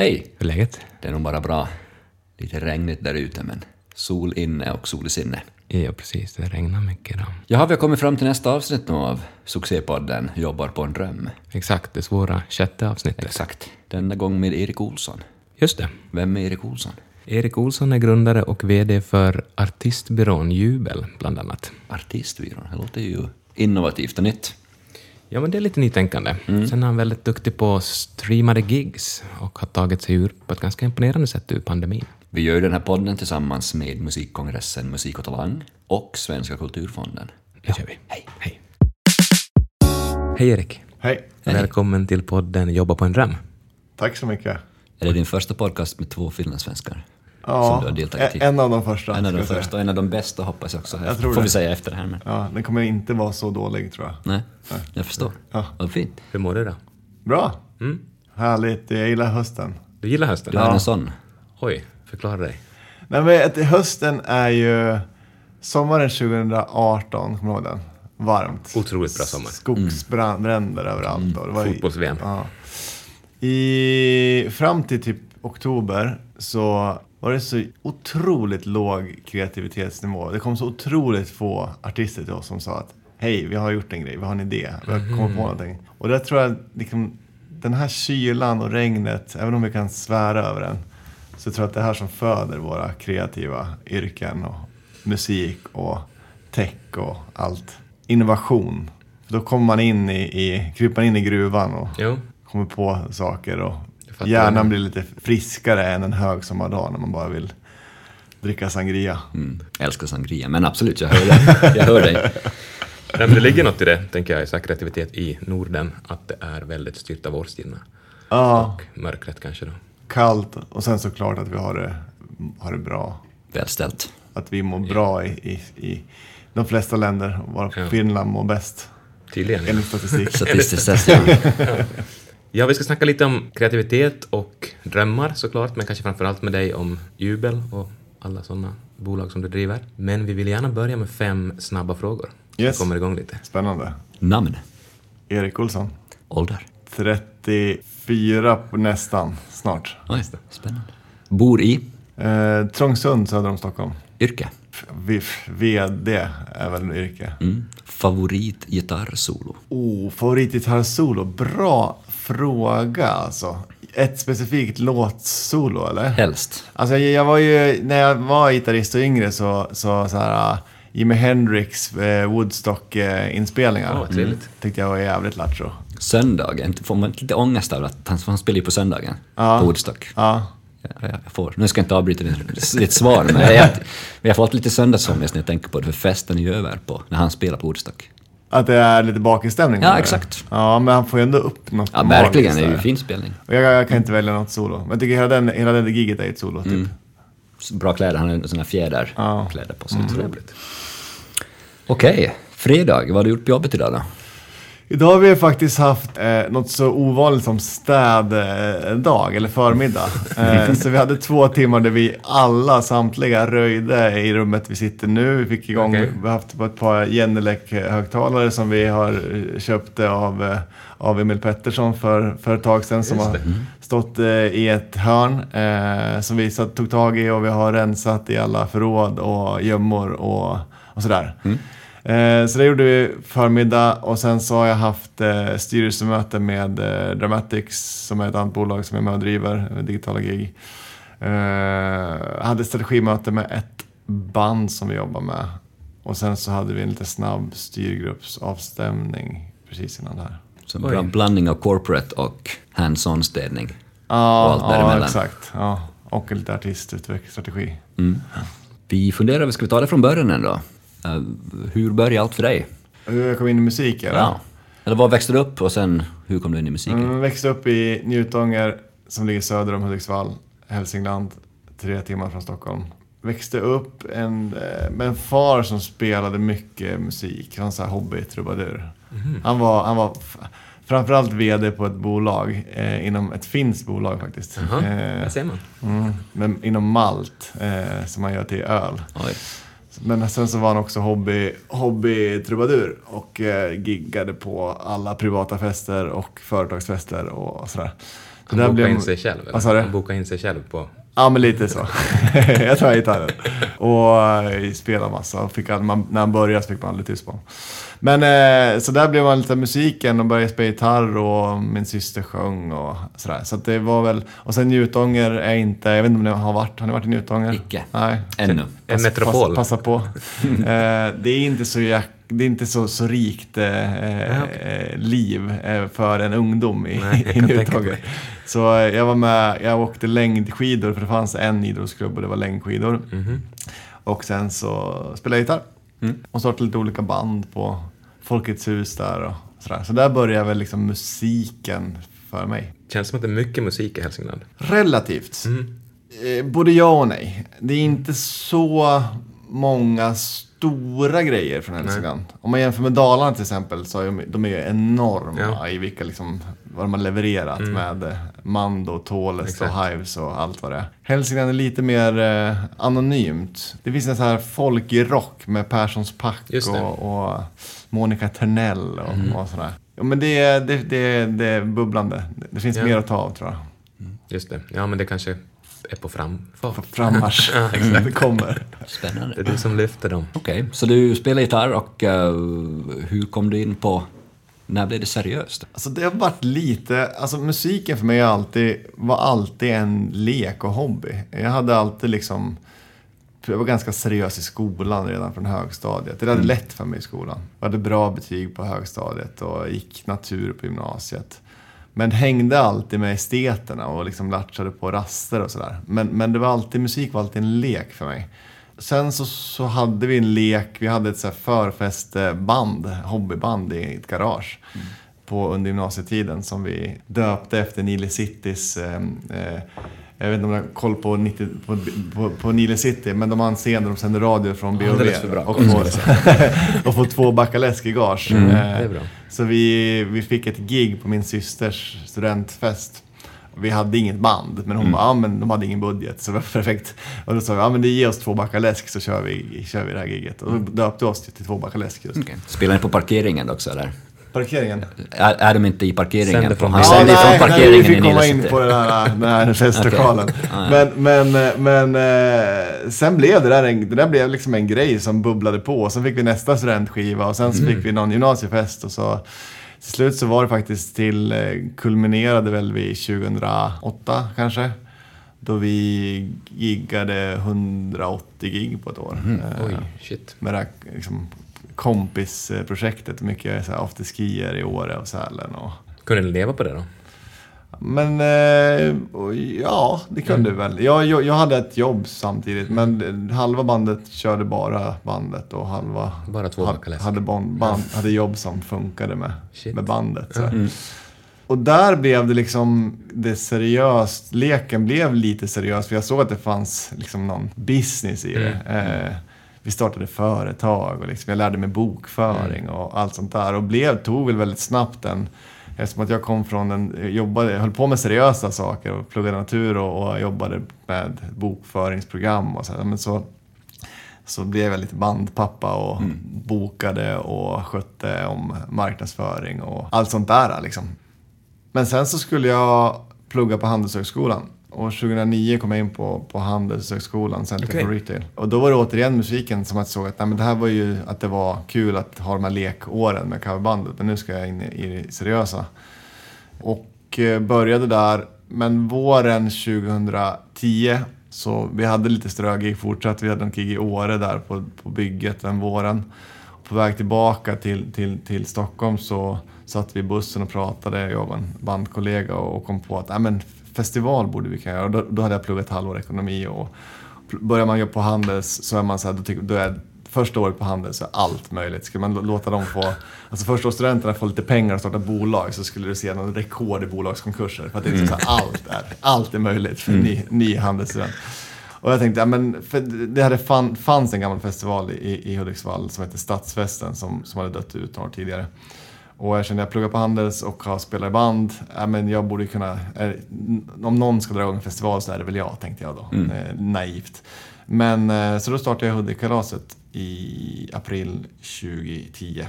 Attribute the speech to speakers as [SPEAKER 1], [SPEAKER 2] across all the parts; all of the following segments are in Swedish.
[SPEAKER 1] Hej! Hur är läget?
[SPEAKER 2] Det är nog bara bra. Lite regnigt där ute, men sol inne och sol i sinne.
[SPEAKER 1] Ja, precis. Det regnar mycket idag.
[SPEAKER 2] Jaha, vi har kommit fram till nästa avsnitt nu av succépodden Jobbar på en dröm.
[SPEAKER 1] Exakt, det svåra sjätte avsnittet.
[SPEAKER 2] Exakt. Denna gång med Erik Olsson.
[SPEAKER 1] Just det.
[SPEAKER 2] Vem är Erik Olsson?
[SPEAKER 1] Erik Olsson är grundare och VD för artistbyrån Jubel, bland annat.
[SPEAKER 2] Artistbyrån. Det låter ju innovativt och nytt.
[SPEAKER 1] Ja, men det är lite nytänkande. Sen är han väldigt duktig på streamade gigs och har tagit sig ur på ett ganska imponerande sätt ur pandemin.
[SPEAKER 2] Vi gör ju den här podden tillsammans med Musikkongressen Musik och Talang och Svenska kulturfonden.
[SPEAKER 1] Det kör vi. Hej. Hej. Hej Erik.
[SPEAKER 3] Hej.
[SPEAKER 1] Välkommen till podden Jobba på en dröm.
[SPEAKER 3] Tack så mycket.
[SPEAKER 2] Är det din första podcast med två finlandssvenskar? Som
[SPEAKER 3] Ja,
[SPEAKER 2] du har deltagit i?
[SPEAKER 3] en av de första.
[SPEAKER 2] En av de första och en av de bästa hoppas jag också.
[SPEAKER 3] Jag tror
[SPEAKER 2] Får
[SPEAKER 3] det.
[SPEAKER 2] vi säga efter det här. Men...
[SPEAKER 3] Ja, den kommer inte vara så dålig tror jag.
[SPEAKER 2] Nej, jag förstår.
[SPEAKER 3] Ja.
[SPEAKER 2] Vad fint.
[SPEAKER 1] Hur mår du då?
[SPEAKER 3] Bra.
[SPEAKER 2] Mm.
[SPEAKER 3] Härligt. Jag gillar hösten.
[SPEAKER 1] Du gillar hösten?
[SPEAKER 2] Du är en sån.
[SPEAKER 1] Oj, förklara dig.
[SPEAKER 3] Nej, men hösten är ju sommaren 2018, kommer du ihåg den? Varmt.
[SPEAKER 1] Otroligt bra sommar.
[SPEAKER 3] Skogsbränder överallt. Det var ju-
[SPEAKER 1] Fotbolls-VM.
[SPEAKER 3] Ja. I, fram till typ oktober så var det så otroligt låg kreativitetsnivå. Det kom så otroligt få artister till oss som sa att hej, vi har gjort en grej, vi har en idé, vi har kommit på någonting. Och där tror jag, liksom, den här kylan och regnet, även om vi kan svära över den, så tror jag att det är här som föder våra kreativa yrken och musik och tech och allt. Innovation. För då kommer man in i, i, kryper man in i gruvan och
[SPEAKER 1] Jo.
[SPEAKER 3] kommer på saker och
[SPEAKER 1] fattar.
[SPEAKER 3] hjärnan blir lite friskare än en högsommardag när man bara vill dricka sangria.
[SPEAKER 2] Mm. Jag älskar sangria, men absolut, jag hör dig. Jag hör dig.
[SPEAKER 1] Nej, men det ligger något i det, tänker jag, i kreativitet i Norden, att det är väldigt styrt av årstiderna.
[SPEAKER 3] Ja,
[SPEAKER 1] Och mörkret kanske då.
[SPEAKER 3] kallt och sen såklart att vi har det, har det bra.
[SPEAKER 2] Välställt.
[SPEAKER 3] Att vi mår bra i, i, i de flesta länder, var
[SPEAKER 1] Ja.
[SPEAKER 3] Finland mår bäst
[SPEAKER 1] Tydligen.
[SPEAKER 3] enligt statistik.
[SPEAKER 2] Statistiskt sett, ja.
[SPEAKER 1] Ja, vi ska snacka lite om kreativitet och drömmar såklart, men kanske framför allt med dig om Jubel och alla sådana bolag som du driver. Men vi vill gärna börja med fem snabba frågor.
[SPEAKER 3] Yes.
[SPEAKER 1] kommer igång lite.
[SPEAKER 3] Spännande.
[SPEAKER 2] Namn?
[SPEAKER 3] Erik Olsson.
[SPEAKER 2] Ålder?
[SPEAKER 3] 34 på nästan, snart.
[SPEAKER 2] Oj, spännande. Bor i?
[SPEAKER 3] Eh, Trångsund söder om Stockholm.
[SPEAKER 2] Yrke?
[SPEAKER 3] V- VD är väl yrke.
[SPEAKER 2] Mm. Favorit gitarrsolo?
[SPEAKER 3] Oh, favoritgitarrsolo. Bra fråga alltså. Ett specifikt låtsolo eller?
[SPEAKER 2] Helst.
[SPEAKER 3] Alltså jag, jag var ju, när jag var gitarrist och yngre så, så, så här, uh, Jimi Hendrix eh, Woodstock-inspelningar.
[SPEAKER 1] Vad trevligt.
[SPEAKER 3] Tyckte jag var jävligt lattjo.
[SPEAKER 2] Söndagen, får man lite ångest över att han, han spelar ju på söndagen
[SPEAKER 3] Ja.
[SPEAKER 2] på Woodstock.
[SPEAKER 3] Ja.
[SPEAKER 2] Ja, ja, jag får. Nu ska jag inte avbryta ditt, ditt svar, men jag, jag, jag har fått lite söndagsångest när jag tänker på det, för festen är ju över på, när han spelar på Woodstock.
[SPEAKER 3] Att det är lite bakisstämning.
[SPEAKER 2] Ja, exakt.
[SPEAKER 3] Ja, men han får ju ändå upp något
[SPEAKER 2] Ja, verkligen, det är ju
[SPEAKER 3] där.
[SPEAKER 2] fin spelning.
[SPEAKER 3] Och jag, jag kan inte välja något solo. Men jag tycker hela den, hela den giget är ett solo, typ.
[SPEAKER 2] Mm. Bra kläder, han har såna fjäder
[SPEAKER 3] Ja.
[SPEAKER 2] kläder på sig.
[SPEAKER 3] Mm.
[SPEAKER 2] Trevligt. Okej, fredag, vad har du gjort på jobbet idag då?
[SPEAKER 3] Idag har vi faktiskt haft eh, något så ovanligt som städdag, eller förmiddag. Eh, så vi hade två timmar där vi alla, samtliga, röjde i rummet vi sitter nu. Vi fick igång,
[SPEAKER 1] Okej.
[SPEAKER 3] vi har haft ett par Genelec-högtalare som vi har eh, köpt av, eh, av Emil Pettersson för, för ett tag sedan. Som har
[SPEAKER 1] det.
[SPEAKER 3] stått eh, i ett hörn eh, som vi satt, tog tag i och vi har rensat i alla förråd och gömmor och, och sådär. Eh, så det gjorde vi förmiddag och sen så har jag haft eh, styrelsemöte med eh, Dramatics som är ett annat bolag som jag är med och driver, eh, digitala gig. Eh, hade strategimöte med ett band som vi jobbar med. Och sen så hade vi en lite snabb styrgruppsavstämning precis innan det här.
[SPEAKER 2] Så en
[SPEAKER 1] Oj.
[SPEAKER 2] blandning av corporate och hands-on städning.
[SPEAKER 3] Ja,
[SPEAKER 2] Och allt
[SPEAKER 3] ja exakt. Ja. Och lite artistutvecklingsstrategi.
[SPEAKER 2] Mm. Vi funderar, ska vi ta det från början ändå? Uh, hur började allt för dig?
[SPEAKER 3] Hur jag kom in i musik eller?
[SPEAKER 2] Ja. Eller var växte du upp och sen hur kom du in i musiken?
[SPEAKER 3] Mm, växte upp i Njutånger som ligger söder om Hudiksvall, Hälsingland, tre timmar från Stockholm. Växte upp en, eh, med en far som spelade mycket musik. Han var så här hobby-trubadur. Han var, han var framförallt VD på ett bolag, eh, inom ett finskt bolag faktiskt.
[SPEAKER 1] Jaha,
[SPEAKER 3] Eh,
[SPEAKER 1] där ser man.
[SPEAKER 3] mm, men inom malt, eh, som man gör till öl.
[SPEAKER 2] Oj.
[SPEAKER 3] Men sen så var han också hobby, hobbytrubadur och eh, giggade på alla privata fester och företagsfester och sådär.
[SPEAKER 1] Han bokade
[SPEAKER 3] blev-
[SPEAKER 1] in sig själv, eller?
[SPEAKER 3] Vad sa du?
[SPEAKER 1] Han bokade in sig själv på...
[SPEAKER 3] Ja, men lite så. jag tar gitarren. Och eh, spelade massa. Fick, man, när han började så fick man aldrig tyst på honom. Men eh, så där blev man lite musiken och började spela gitarr och min syster sjöng och sådär. Så att det var väl... Och sen Njutånger är inte... Jag vet inte om ni har varit... Har ni varit i Njutånger?
[SPEAKER 2] Icke.
[SPEAKER 3] Nej.
[SPEAKER 2] Ännu.
[SPEAKER 1] En metropol.
[SPEAKER 3] Passa, passa på. eh, det är inte så, jack, det är inte så, så rikt eh,
[SPEAKER 1] Ja,
[SPEAKER 3] eh, liv eh, för en ungdom i,
[SPEAKER 1] Nej,
[SPEAKER 3] i Njutånger. Så eh, jag var med, jag åkte längdskidor för det fanns en idrottsklubb och det var längdskidor.
[SPEAKER 1] Mhm.
[SPEAKER 3] Och sen så spelade jag gitarr.
[SPEAKER 2] Mm.
[SPEAKER 3] Och startade lite olika band på Folkets hus där och sådär. Så där började väl liksom musiken för mig.
[SPEAKER 1] Känns som att det är mycket musik i Hälsingland.
[SPEAKER 3] Relativt.
[SPEAKER 1] Mm.
[SPEAKER 3] Eh, både ja och nej. Det är inte så många stora grejer från Hälsingland. Om man jämför med Dalarna till exempel så är de, de är ju enorma
[SPEAKER 1] Ja.
[SPEAKER 3] i vilka liksom, vad de har levererat med eh, Mando, Tålest och Hives och allt vad det är. Hälsingland är lite mer eh, anonymt. Det finns en sån här folkig rock med Perssons Pack och, och Monica Törnell och, och sådär. Ja, men det, är- det, det, det är bubblande. Det, finns
[SPEAKER 1] Ja.
[SPEAKER 3] mer att ta av tror jag.
[SPEAKER 1] Just det. Ja, men det kanske är på framfart.
[SPEAKER 3] På frammarsch.
[SPEAKER 1] Ja, exakt.
[SPEAKER 3] det kommer.
[SPEAKER 2] Spännande.
[SPEAKER 1] Det är du som lyfter dem.
[SPEAKER 2] Okej, så du spelar gitarr och eh, hur kom du in på... När blev det seriöst?
[SPEAKER 3] Alltså det har varit lite, alltså musiken för mig alltid, var alltid en lek och hobby. Jag hade alltid liksom, jag var ganska seriös i skolan redan från högstadiet. Det hade lätt för mig i skolan. Jag hade bra betyg på högstadiet och gick natur på gymnasiet. Men hängde alltid med esteterna och liksom latchade på raster och sådär. Men, men det var alltid, musik var alltid en lek för mig. Sen så, så hade vi en lek, vi hade ett så här förfesteband, hobbyband i ett garage. På, under gymnasietiden som vi döpte efter Nile Citys eh, eh, jag vet inte om du har koll på, 90, på, på, på Nile City, men de har en scen där de sänder radio från BOV. Och får, och får två backaläsk i gage.
[SPEAKER 1] Mm,
[SPEAKER 3] Eh. Så vi, vi fick ett gig på min systers studentfest. Vi hade inget band, men hon
[SPEAKER 1] Mm.
[SPEAKER 3] bara, ja men de hade ingen budget, så det var perfekt. Och då sa vi, ja men det ger oss två backar läsk så kör vi, kör vi det här giget. Och då döpte vi oss till två backar läsk just.
[SPEAKER 2] Okej. Spelar ni på parkeringen också eller?
[SPEAKER 3] Parkeringen.
[SPEAKER 2] Är, är de inte i parkeringen?
[SPEAKER 1] Sänder från
[SPEAKER 2] Han
[SPEAKER 3] Ja,
[SPEAKER 2] sänder
[SPEAKER 3] nej,
[SPEAKER 2] från
[SPEAKER 3] nej,
[SPEAKER 2] parkeringen
[SPEAKER 3] vi fick komma in på den här, den här festlokalen.
[SPEAKER 2] Ja.
[SPEAKER 3] Men, men, men eh, sen blev det där, en, det där blev liksom en grej som bubblade på. Och sen fick vi nästa studentskiva och sen så
[SPEAKER 2] Mm.
[SPEAKER 3] fick vi någon gymnasiefest. Och så till slut så var det faktiskt till, eh, kulminerade väl vid 2008 kanske. Då vi giggade 180 gig på ett år.
[SPEAKER 2] Mm.
[SPEAKER 1] Oj, shit.
[SPEAKER 3] med det här liksom, kompisprojektet. Mycket så här, afterskier i Åre och Sälen. Och,
[SPEAKER 1] Kunde ni leva på det då?
[SPEAKER 3] Men eh, ja, det kunde vi väl. Jag, jag, jag hade ett jobb samtidigt, men halva bandet körde bara bandet och halva
[SPEAKER 1] Bara två
[SPEAKER 3] ha- hade, band, band, hade jobb som funkade med,
[SPEAKER 1] Shit.
[SPEAKER 3] med bandet. Så. Och där blev det liksom det seriöst. Leken blev lite seriös för jag såg att det fanns liksom någon business i det. Eh, vi startade företag och liksom jag lärde mig bokföring och allt sånt där. Och blev, tog väl väldigt snabbt en Eftersom att jag kom från en, jobbade, höll på med seriösa saker och pluggade natur och, och jobbade med bokföringsprogram och så, här, men så så blev jag lite bandpappa och bokade och skötte om marknadsföring och allt sånt där liksom. Men sen så skulle jag plugga på Handelshögskolan. Och 2009 kom jag in på, på Handelshögskolan, Center
[SPEAKER 1] Okej.
[SPEAKER 3] for Retail. Och då var det återigen musiken som jag såg att nej, men det här var ju att det var kul att ha de här lekåren med coverbandet. Men nu ska jag in i, det seriösa. Och eh, började där. Men våren 2010 så vi hade lite strögig fortsatt. Vi hade en gig i Åre där på, på bygget den våren. På väg tillbaka till, till, till Stockholm så satt vi i bussen och pratade, jag och en bandkollega och kom på att men festival borde vi kunna göra. Och då, då hade jag pluggat halvår ekonomi och börjar man jobba på Handels så är man så här, då, tycker, då är första året på Handels så är allt möjligt. Skulle man lå- låta dem få, alltså första året studenterna få lite pengar och starta bolag så skulle du se någon rekord i bolagskonkurser. För att det är så här, allt, är, allt är möjligt för en ny, ny handelsstudent. Och jag tänkte, ja, men det hade fan, fanns en gammal festival i, i Hudiksvall som hette Stadsfesten som, som hade dött ut några år tidigare. Och jag kände, jag pluggar på Handels och har spelat i band. Ja, men jag borde kunna, om någon ska dra igång en festival så är det väl jag, tänkte jag då. Eh, naivt. Men eh, så då startade jag Hudikkalaset i april 2010.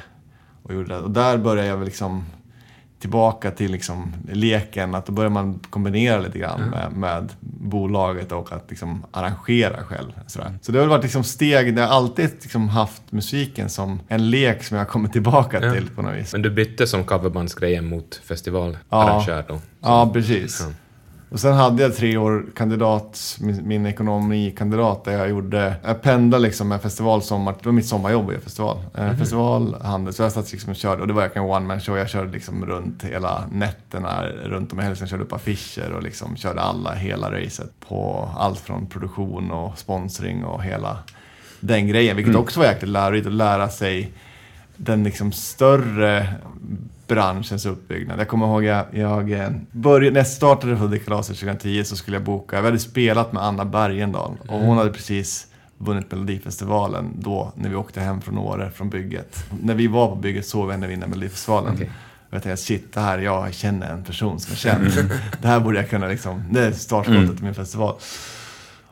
[SPEAKER 3] Och, gjorde det. och där började jag väl liksom tillbaka till liksom leken, att då börjar man kombinera lite grann med, med bolaget och att liksom arrangera själv. Sådär. Så det har väl varit liksom steg, jag har alltid liksom haft musiken som en lek som jag har kommit tillbaka
[SPEAKER 1] Ja.
[SPEAKER 3] till på något vis.
[SPEAKER 1] Men du bytte som coverbandsgrejen mot festivalarrangör då?
[SPEAKER 3] Ja, precis.
[SPEAKER 1] Ja.
[SPEAKER 3] Och sen hade jag tre år kandidat, min, min ekonomikandidat, där jag gjorde, jag pendlade liksom med festival sommar, det var mitt sommarjobb i festival. Eh, Festival, handel, så jag satt liksom och körde, och det var verkligen one man show, jag körde liksom runt hela nätterna, runt om i Hälsingland, körde upp affischer och liksom körde alla, hela racet. På allt från produktion och sponsring och hela den grejen, vilket också var jäkligt lärorikt att lära sig den liksom större branschens uppbyggnad. Jag kommer ihåg jag, jag eh, började, när jag startade Hudikkalaset 2010 så skulle jag boka, vi hade spelat med Anna Bergendahl och hon hade precis vunnit Melodifestivalen då när vi åkte hem från Åre från bygget. När vi var på bygget såg vi henne vinna Melodifestivalen. Och jag tänkte shit, det här, jag känner en person som är känd. det här borde jag kunna liksom, det är startskottet till min festival.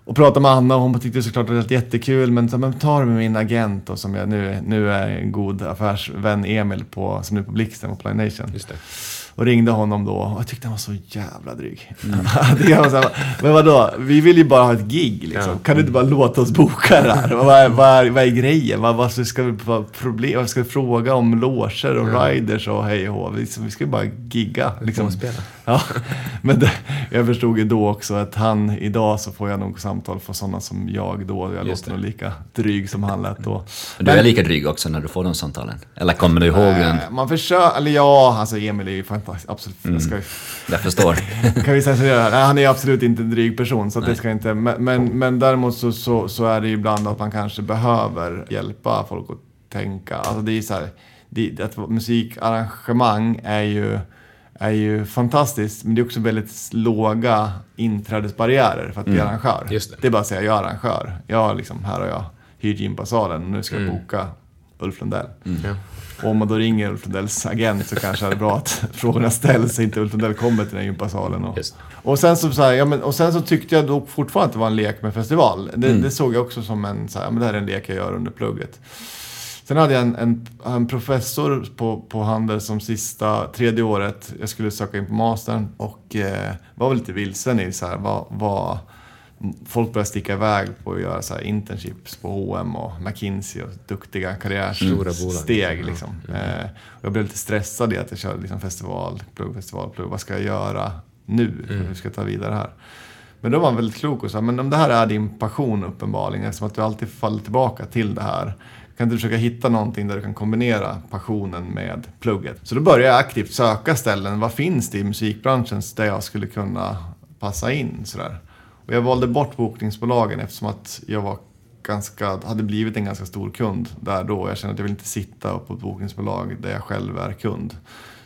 [SPEAKER 3] Och pratade med Anna och hon tyckte såklart att det var jättekul men, så, men ta det med min agent och som jag nu, nu är en god affärsvän Emil på, som nu är på Blixten på Play Nation.
[SPEAKER 1] Just det.
[SPEAKER 3] Och ringde honom då och jag tyckte han var så jävla dryg. Det var så här, men vadå, vi vill ju bara ha ett gig liksom.
[SPEAKER 1] Ja.
[SPEAKER 3] Kan du inte bara låta oss boka det här? Vad är, vad är, vad är grejen? Vad, vad ska vi vad problem? Vad ska vi fråga om loger och riders och hej och hå? Vi, vi ska ju bara gigga. Liksom.
[SPEAKER 1] Spela.
[SPEAKER 3] Ja, men det, jag förstod ju då också att han, idag så får jag nog samtal från sådana som jag då. Jag låter nog lika dryg som han lät då.
[SPEAKER 2] Du är lika dryg också när du får de samtalen? Eller kommer du ihåg den?
[SPEAKER 3] Eh, Man försöker, eller ja, alltså Emil är ju fantastisk, absolut. Jag ska,
[SPEAKER 2] Jag förstår.
[SPEAKER 3] kan vi censurera? Nej, han är absolut inte en dryg person, så det ska inte, men, men, men däremot så, så, så är det ju ibland att man kanske behöver hjälpa folk att tänka. Alltså det är så här, det, att musikarrangemang är ju, är ju fantastiskt, men det är också väldigt låga inträdesbarriärer för att bli arrangör.
[SPEAKER 1] Just det.
[SPEAKER 3] det är bara att säga, jag är arrangör. Jag liksom, här har jag hyrt in på salen och nu ska jag boka Ulf Lundell.
[SPEAKER 1] Ja.
[SPEAKER 3] Och om man då ringer Ulf Lundells agent så kanske det är bra att frågorna ställs så inte Ulf Lundell kommer till den gympasalen. Och, och, sen så, så här, ja, men, och sen så tyckte jag då fortfarande att det var en lek med festival. Det, det såg jag också som en, så här, men det här är en lek jag gör under plugget. Sen hade jag en, en, en professor på, på Handel som sista, tredje året, jag skulle söka in på mastern och eh, var väl lite vilsen i så här, vad, vad folk började sticka iväg på att göra så här internships på H&M och McKinsey och duktiga
[SPEAKER 1] bolag.
[SPEAKER 3] karriärsteg.
[SPEAKER 1] Ja.
[SPEAKER 3] Liksom. Eh, och jag blev lite stressad i att jag körde liksom festival, plugg. Vad ska jag göra nu? Hur ska jag ta vidare här? Men då var han väldigt klok och sa, men om det här är din passion uppenbarligen, eftersom att du alltid faller tillbaka till det här, kan du försöka hitta någonting där du kan kombinera passionen med plugget? Så då började jag aktivt söka ställen, vad finns det i musikbranschen där jag skulle kunna passa in? Sådär. Och jag valde bort bokningsbolagen eftersom att jag var ganska, hade blivit en ganska stor kund där då. Jag kände att jag vill inte sitta på ett bokningsbolag där jag själv är kund.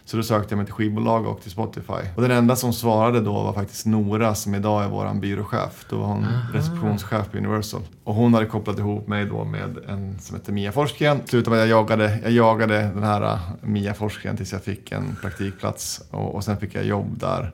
[SPEAKER 3] Så då sökte jag mig till skivbolag och till Spotify. Och den enda som svarade då var faktiskt Nora som idag är vår byråchef. Då var hon receptionschef på Universal. Och hon hade kopplat ihop mig då med en som heter Mia Forsgren. Slutade med att jag jagade, jag jagade den här uh, Mia Forsgren tills jag fick en praktikplats. Och, och sen fick jag jobb där.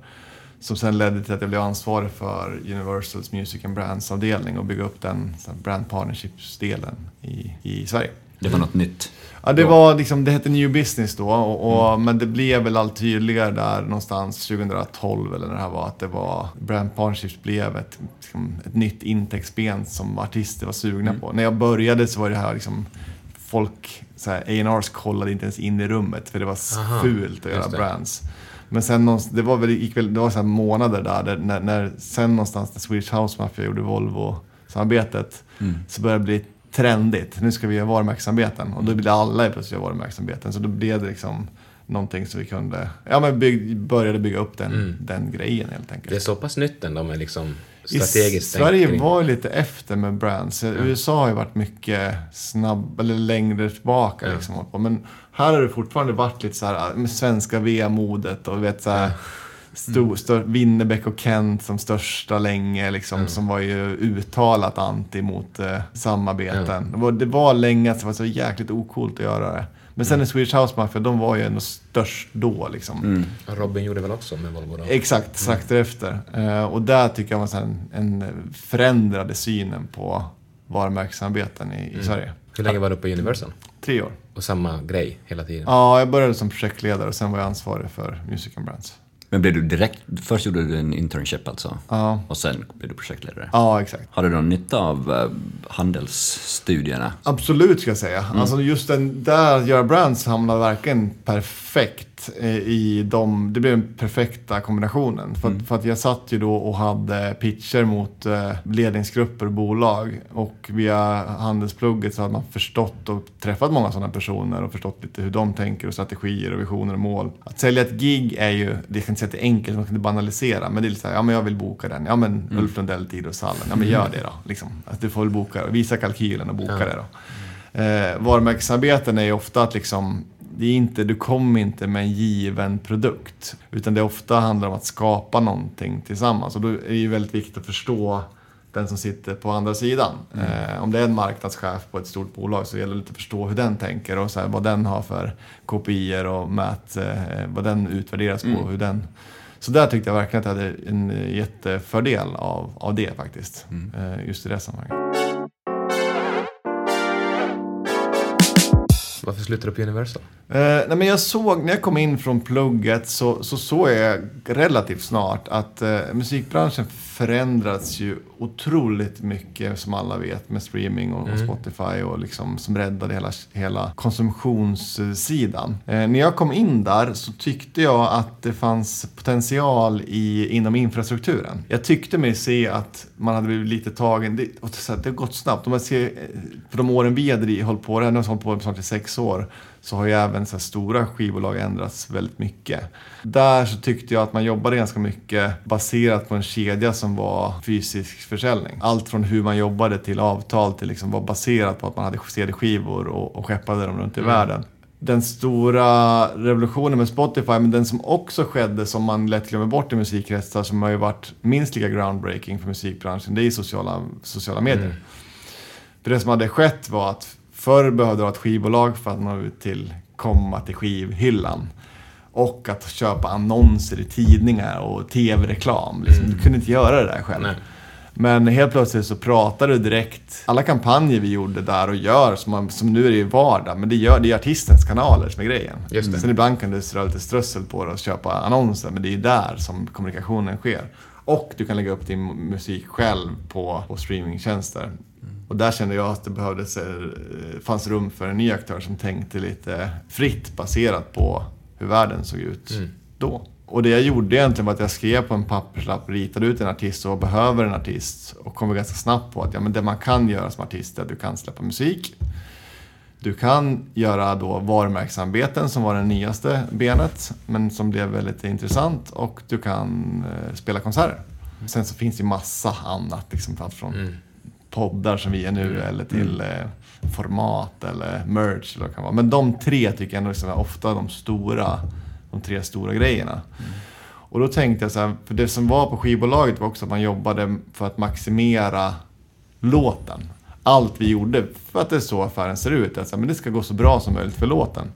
[SPEAKER 3] Som sen ledde till att jag blev ansvarig för Universals Music and Brands avdelning och bygga upp den brand partnerships-delen i, i Sverige.
[SPEAKER 2] Det var något nytt.
[SPEAKER 3] Ja, det var liksom, det hette New Business då, och, och, men det blev väl allt tydligare där någonstans 2012 eller när det här var, att det var, Brand Partnerships blev ett, liksom, ett nytt intäktsben som artister var sugna på. När jag började så var det här liksom, folk, A&Rs kollade inte ens in i rummet för det var
[SPEAKER 1] Aha,
[SPEAKER 3] fult att göra brands. Men sen någonstans, det var väl, gick väl, det var så månader där, där när, när, sen någonstans när Swedish House Mafia gjorde Volvo-samarbetet så började det bli trendigt. Nu ska vi göra varumärkessamarbeten och då ville alla plötsligt göra varumärkessamarbeten. Så då blev det liksom någonting som vi kunde, ja men bygg, började bygga upp den, den grejen helt enkelt.
[SPEAKER 1] Det är så pass nytt ändå med liksom
[SPEAKER 3] I
[SPEAKER 1] strategiskt
[SPEAKER 3] Sverige
[SPEAKER 1] tänk kring-
[SPEAKER 3] var ju lite efter med brands. USA har ju varit mycket snabb, eller längre tillbaka.
[SPEAKER 1] Ja.
[SPEAKER 3] Liksom, men här har det fortfarande varit lite så här med svenska VM-modet och vet så här, Stor, stör, Winnerbäck och Kent som största länge, liksom, som var ju uttalat anti mot eh, samarbeten. Det, var, det var länge att det var så jäkligt ocoolt att göra det. Men sen i Swedish House Mafia, de var ju ändå störst då. Liksom.
[SPEAKER 1] Och Robin gjorde väl också med Volvo då?
[SPEAKER 3] Exakt, strax därefter. Eh, och där tycker jag var så här en, en förändrade synen på varumärkessamarbeten i, i Sverige.
[SPEAKER 1] Hur länge var du på Universal?
[SPEAKER 3] Tre år.
[SPEAKER 1] Och samma grej hela tiden?
[SPEAKER 3] Ja, jag började som projektledare och sen var jag ansvarig för Music and Brands.
[SPEAKER 2] Men blev du direkt, först gjorde du en internship alltså?
[SPEAKER 3] Ja,
[SPEAKER 2] Och sen blev du projektledare?
[SPEAKER 3] ja exakt.
[SPEAKER 2] Har du någon nytta av eh, handelsstudierna?
[SPEAKER 3] Absolut ska jag säga. Alltså just den där, göra brands hamnar verkligen perfekt eh, i de, det blev den perfekta kombinationen. För, att- för att jag satt ju då och hade pitcher mot eh, ledningsgrupper och bolag. Och via handelsplugget så hade man förstått och träffat många sådana personer och förstått lite hur de tänker och strategier och visioner och mål. Att sälja ett gig är ju, det kan inte säga att det är enkelt, man kan inte banalisera. Men det är lite så här, ja men jag vill boka den. Ja men Ulf Lundell, tid och Sallen. Ja men gör det då. Liksom. Att du får väl boka, visa kalkylen och boka
[SPEAKER 1] Ja.
[SPEAKER 3] det då. Eh, varumärkesarbeten är ju ofta att liksom, det är inte, du kommer inte med en given produkt. Utan det ofta handlar om att skapa någonting tillsammans. Och då är det ju väldigt viktigt att förstå den som sitter på andra sidan. Eh, om det är en marknadschef på ett stort bolag så gäller det att förstå hur den tänker och så här, vad den har för KPIer och mät, eh, vad den utvärderas på. Hur den, så där tyckte jag verkligen att jag hade en jättefördel av, av det faktiskt. Eh, just i det sammanhanget.
[SPEAKER 1] Varför slutade du på Universal?
[SPEAKER 3] Uh, nej men jag såg, när jag kom in från plugget så, så såg jag relativt snart att uh, musikbranschen förändrats ju otroligt mycket som alla vet med streaming och, och Spotify och liksom som räddade hela, hela konsumtionssidan. Eh, när jag kom in där så tyckte jag att det fanns potential i, inom infrastrukturen. Jag tyckte mig se att man hade blivit lite tagen, det, och så här, det har gått snabbt. Om man ser, eh, för de åren vi hade hållit på, det har hållit på snart i sex år, så har ju även så stora skivbolag ändrats väldigt mycket. Där så tyckte jag att man jobbade ganska mycket baserat på en kedja som var fysisk försäljning. Allt från hur man jobbade till avtal till liksom var baserat på att man hade CD-skivor och, och skeppade dem runt i världen. Den stora revolutionen med Spotify, men den som också skedde som man lätt glömmer bort i musikkretsar, som har ju varit minst lika groundbreaking för musikbranschen, det är sociala, sociala medier. För det som hade skett var att förr behövde du ha ett skivbolag för att nå ut till, komma till skivhyllan. Och att köpa annonser i tidningar och tv-reklam. Liksom. Du kunde inte göra det där själv.
[SPEAKER 1] Nej.
[SPEAKER 3] Men helt plötsligt så pratade du direkt. Alla kampanjer vi gjorde där och gör, som, man, som nu är det ju vardag, men det, gör, det är artistens kanaler som är grejen.
[SPEAKER 1] Just det.
[SPEAKER 3] Sen ibland kan du strö lite strössel på det och köpa annonser, men det är ju där som kommunikationen sker. Och du kan lägga upp din musik själv på, på streamingtjänster. Och där kände jag att det behövdes, eh, fanns rum för en ny aktör som tänkte lite fritt baserat på hur världen såg ut då. Och det jag gjorde egentligen var att jag skrev på en papperslapp, ritade ut en artist och behöver en artist. Och kom ganska snabbt på att ja, men det man kan göra som artist är att du kan släppa musik. Du kan göra då varumärkesarbeten som var det nyaste benet, men som blev väldigt intressant. Och du kan eh, spela konserter. Sen så finns det ju massa annat, liksom, allt från poddar som vi är nu eller till eh, format eller merch. Eller vad det kan vara. Men de tre tycker jag liksom är ofta de stora, de tre stora grejerna. Och då tänkte jag så här, för det som var på skivbolaget var också att man jobbade för att maximera låten. Allt vi gjorde, för att det är så affären ser ut, att så här, men det ska gå så bra som möjligt för låten.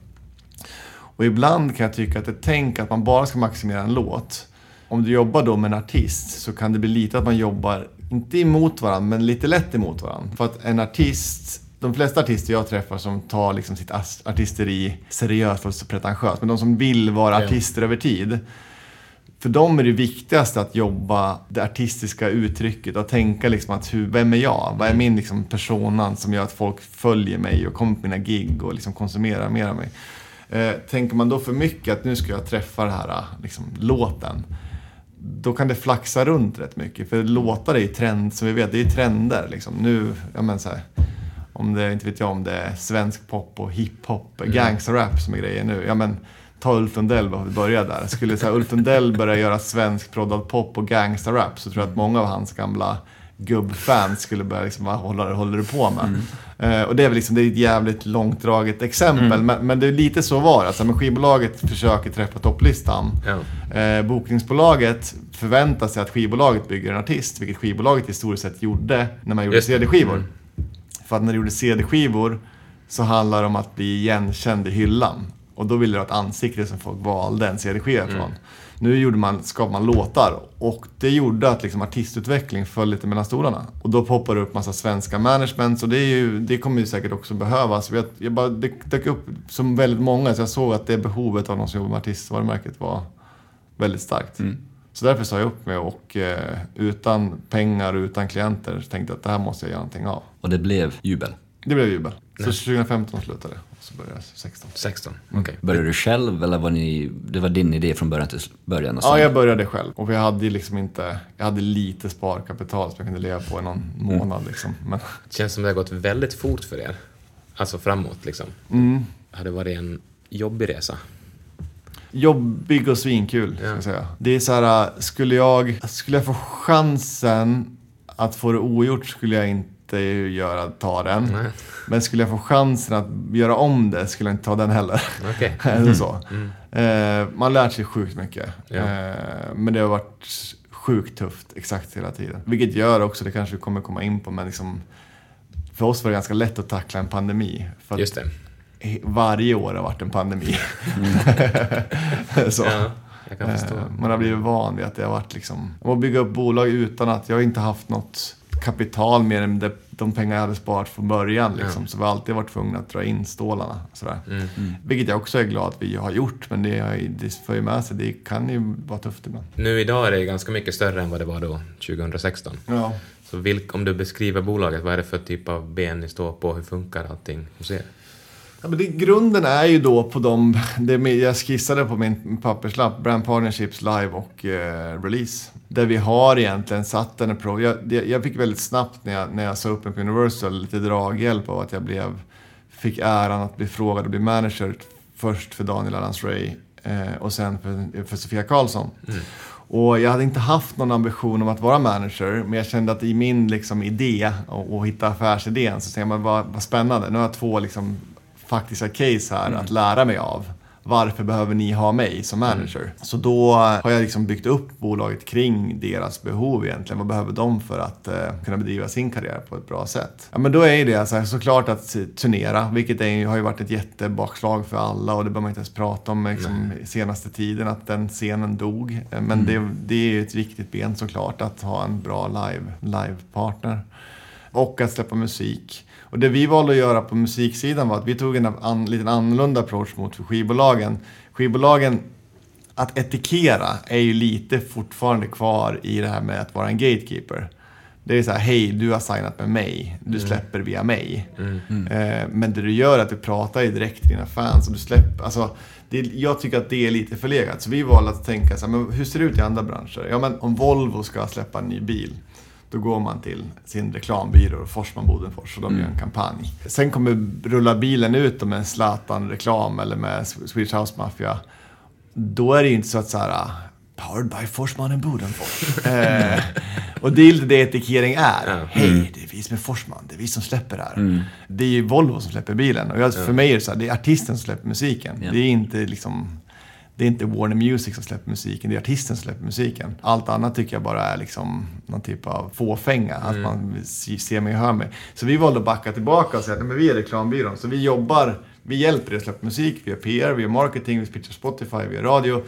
[SPEAKER 3] Och ibland kan jag tycka att det tänk att man bara ska maximera en låt. Om du jobbar då med en artist så kan det bli lite att man jobbar, inte emot varandra, men lite lätt emot varandra. För att en artist, de flesta artister jag träffar som tar liksom sitt artisteri seriöst och så pretentiöst, men de som vill vara artister över tid. För dem är det viktigaste att jobba det artistiska uttrycket och tänka liksom att hur, vem är jag? Vad är min liksom personan som gör att folk följer mig och kommer på mina gig och liksom konsumerar mer av mig? Eh, tänker man då för mycket att nu ska jag träffa den här liksom, låten, då kan det flaxa runt rätt mycket. För låtar är ju trend, som vi vet, det är ju trender. Liksom. Nu, ja men så här, om det, inte vet jag om det är svensk pop och hiphop, gangsterrap som är grejen nu. Ja men, ta Ulf Lundell vi börjar där. Skulle så här, Ulf Lundell börja göra svensk proddad pop och gangsterrap så tror jag att många av hans gamla gubbfans skulle börja liksom, vad håller, håller du på med? Eh, och det är väl liksom, det är ett jävligt långdraget exempel, men, men det är lite så var. Alltså, men skivbolaget försöker träffa topplistan.
[SPEAKER 1] Ja.
[SPEAKER 3] Eh, bokningsbolaget förväntar sig att skivbolaget bygger en artist, vilket skivbolaget historiskt sett gjorde när man gjorde. CD-skivor.
[SPEAKER 1] Mm.
[SPEAKER 3] För att när du gjorde CD-skivor så handlar det om att bli igenkänd i hyllan. Och då ville du ha ett ansikte som folk valde en CD-skiva från. Nu gjorde man, skapade man låtar och det gjorde att liksom artistutveckling föll lite mellan stolarna. Och då poppar det upp massa svenska managements och det, ju, det kommer ju säkert också behövas. Jag, jag bara, det dök upp som väldigt många så jag såg att det behovet av någon som jobbar med artistvarumärket var väldigt starkt. Så därför sa jag upp mig och eh, utan pengar och utan klienter tänkte jag att det här måste jag göra någonting av.
[SPEAKER 2] Och det blev jubel.
[SPEAKER 3] Det blev jubel. Så 2015 slutade det så började jag 16.
[SPEAKER 1] 16,
[SPEAKER 3] Mm.
[SPEAKER 1] okej.
[SPEAKER 2] Började du själv eller var ni, det var din idé från början till början? Och
[SPEAKER 3] Ja, jag började själv. Och vi hade liksom inte... Jag hade lite sparkapital som jag kunde leva på i någon månad liksom. Men,
[SPEAKER 1] Känns som det har gått väldigt fort för er. Alltså framåt liksom.
[SPEAKER 3] mm,
[SPEAKER 1] Har det varit en jobbig resa?
[SPEAKER 3] jobbig och svinkul, ska
[SPEAKER 1] Ja.
[SPEAKER 3] jag säga. Det är så här, skulle jag, skulle jag få chansen att få det ogjort skulle jag inte göra, ta den.
[SPEAKER 1] Nej.
[SPEAKER 3] Men skulle jag få chansen att göra om det skulle jag inte ta den heller.
[SPEAKER 1] Okej.
[SPEAKER 3] Eller så. Eh, man lär sig sjukt mycket.
[SPEAKER 1] Ja.
[SPEAKER 3] Eh, men det har varit sjukt tufft exakt hela tiden. Vilket gör också, det kanske vi kommer komma in på, men liksom för oss var det ganska lätt att tackla en pandemi. För att
[SPEAKER 1] Just det.
[SPEAKER 3] varje år har varit en pandemi. så.
[SPEAKER 1] Ja.
[SPEAKER 3] Eh, Man har blivit van vid att det har varit liksom, att bygga upp bolag utan att, jag har inte haft något kapital mer än det, de pengar jag hade sparat från början. Liksom. Så vi har alltid varit tvungna att dra in stålarna. Sådär.
[SPEAKER 1] Mm.
[SPEAKER 3] Vilket jag också är glad att vi har gjort, men det, har, det för ju med sig, det kan ju vara tufft ibland.
[SPEAKER 1] Nu idag är det ganska mycket större än vad det var då, 2016.
[SPEAKER 3] Ja.
[SPEAKER 1] Så vilk, om du beskriver bolaget, vad är det för typ av ben ni står på? Hur funkar allting hos er?
[SPEAKER 3] Ja, men det, grunden är ju då på de, det jag skissade på min papperslapp, Brand Partnerships Live och eh, Release. Där vi har egentligen satt en approach. Jag, jag fick väldigt snabbt när jag, när jag sa upp mig på Universal lite draghjälp av att jag blev, fick äran att bli frågad och bli manager först för Daniel Adams Ray eh, och sen för, för Sofia Karlsson. Och jag hade inte haft någon ambition om att vara manager, men jag kände att i min liksom, idé och, och hitta affärsidén så tänkte jag, men vad, vad spännande. Nu har jag två liksom, faktiska case här att lära mig av. Varför behöver ni ha mig som manager? Så då har jag liksom byggt upp bolaget kring deras behov egentligen. Vad behöver de för att eh, kunna bedriva sin karriär på ett bra sätt? Ja, men då är det så här, såklart att turnera, vilket är, har ju varit ett jättebakslag för alla och det behöver man inte ens prata om liksom, senaste tiden, att den scenen dog. Eh, Men det, det är ju ett viktigt ben såklart, att ha en bra live, live-partner. Och att släppa musik. Och det vi valde att göra på musiksidan var att vi tog en an, liten annorlunda approach mot skivbolagen. Skivbolagen, att etikera är ju lite fortfarande kvar i det här med att vara en gatekeeper. Det är så här, hej, du har signat med mig, du släpper via mig. Eh, men det du gör är att du pratar ju direkt till dina fans och du släpper, alltså, det, jag tycker att det är lite förlegat. Så vi valde att tänka så här, men hur ser det ut i andra branscher? Ja, men om Volvo ska släppa en ny bil, då går man till sin reklambyrå, Forsman Bodenfors, och de gör en kampanj. Sen kommer rulla bilen ut med en Zlatan-reklam eller med Swedish House Mafia. Då är det ju inte så att så här, Powered by Forsman and Bodenfors. eh, och det är lite det etikering är.
[SPEAKER 1] Ja.
[SPEAKER 3] Hej, det är vi som är Forsman, det är vi som släpper det här. Det är ju Volvo som släpper bilen. Och jag, för mig är det så här, det är artisten som släpper musiken.
[SPEAKER 2] Ja.
[SPEAKER 3] Det är inte liksom det är inte Warner Music som släpper musiken, det är artisten som släpper musiken. Allt annat tycker jag bara är liksom någon typ av fåfänga, att man se- ser mig och hör mig. Så vi valde att backa tillbaka och säga att vi är reklambyrån, så vi jobbar, vi hjälper er att släppa musik, vi gör PR, vi gör marketing, vi pitchar Spotify, vi gör radio.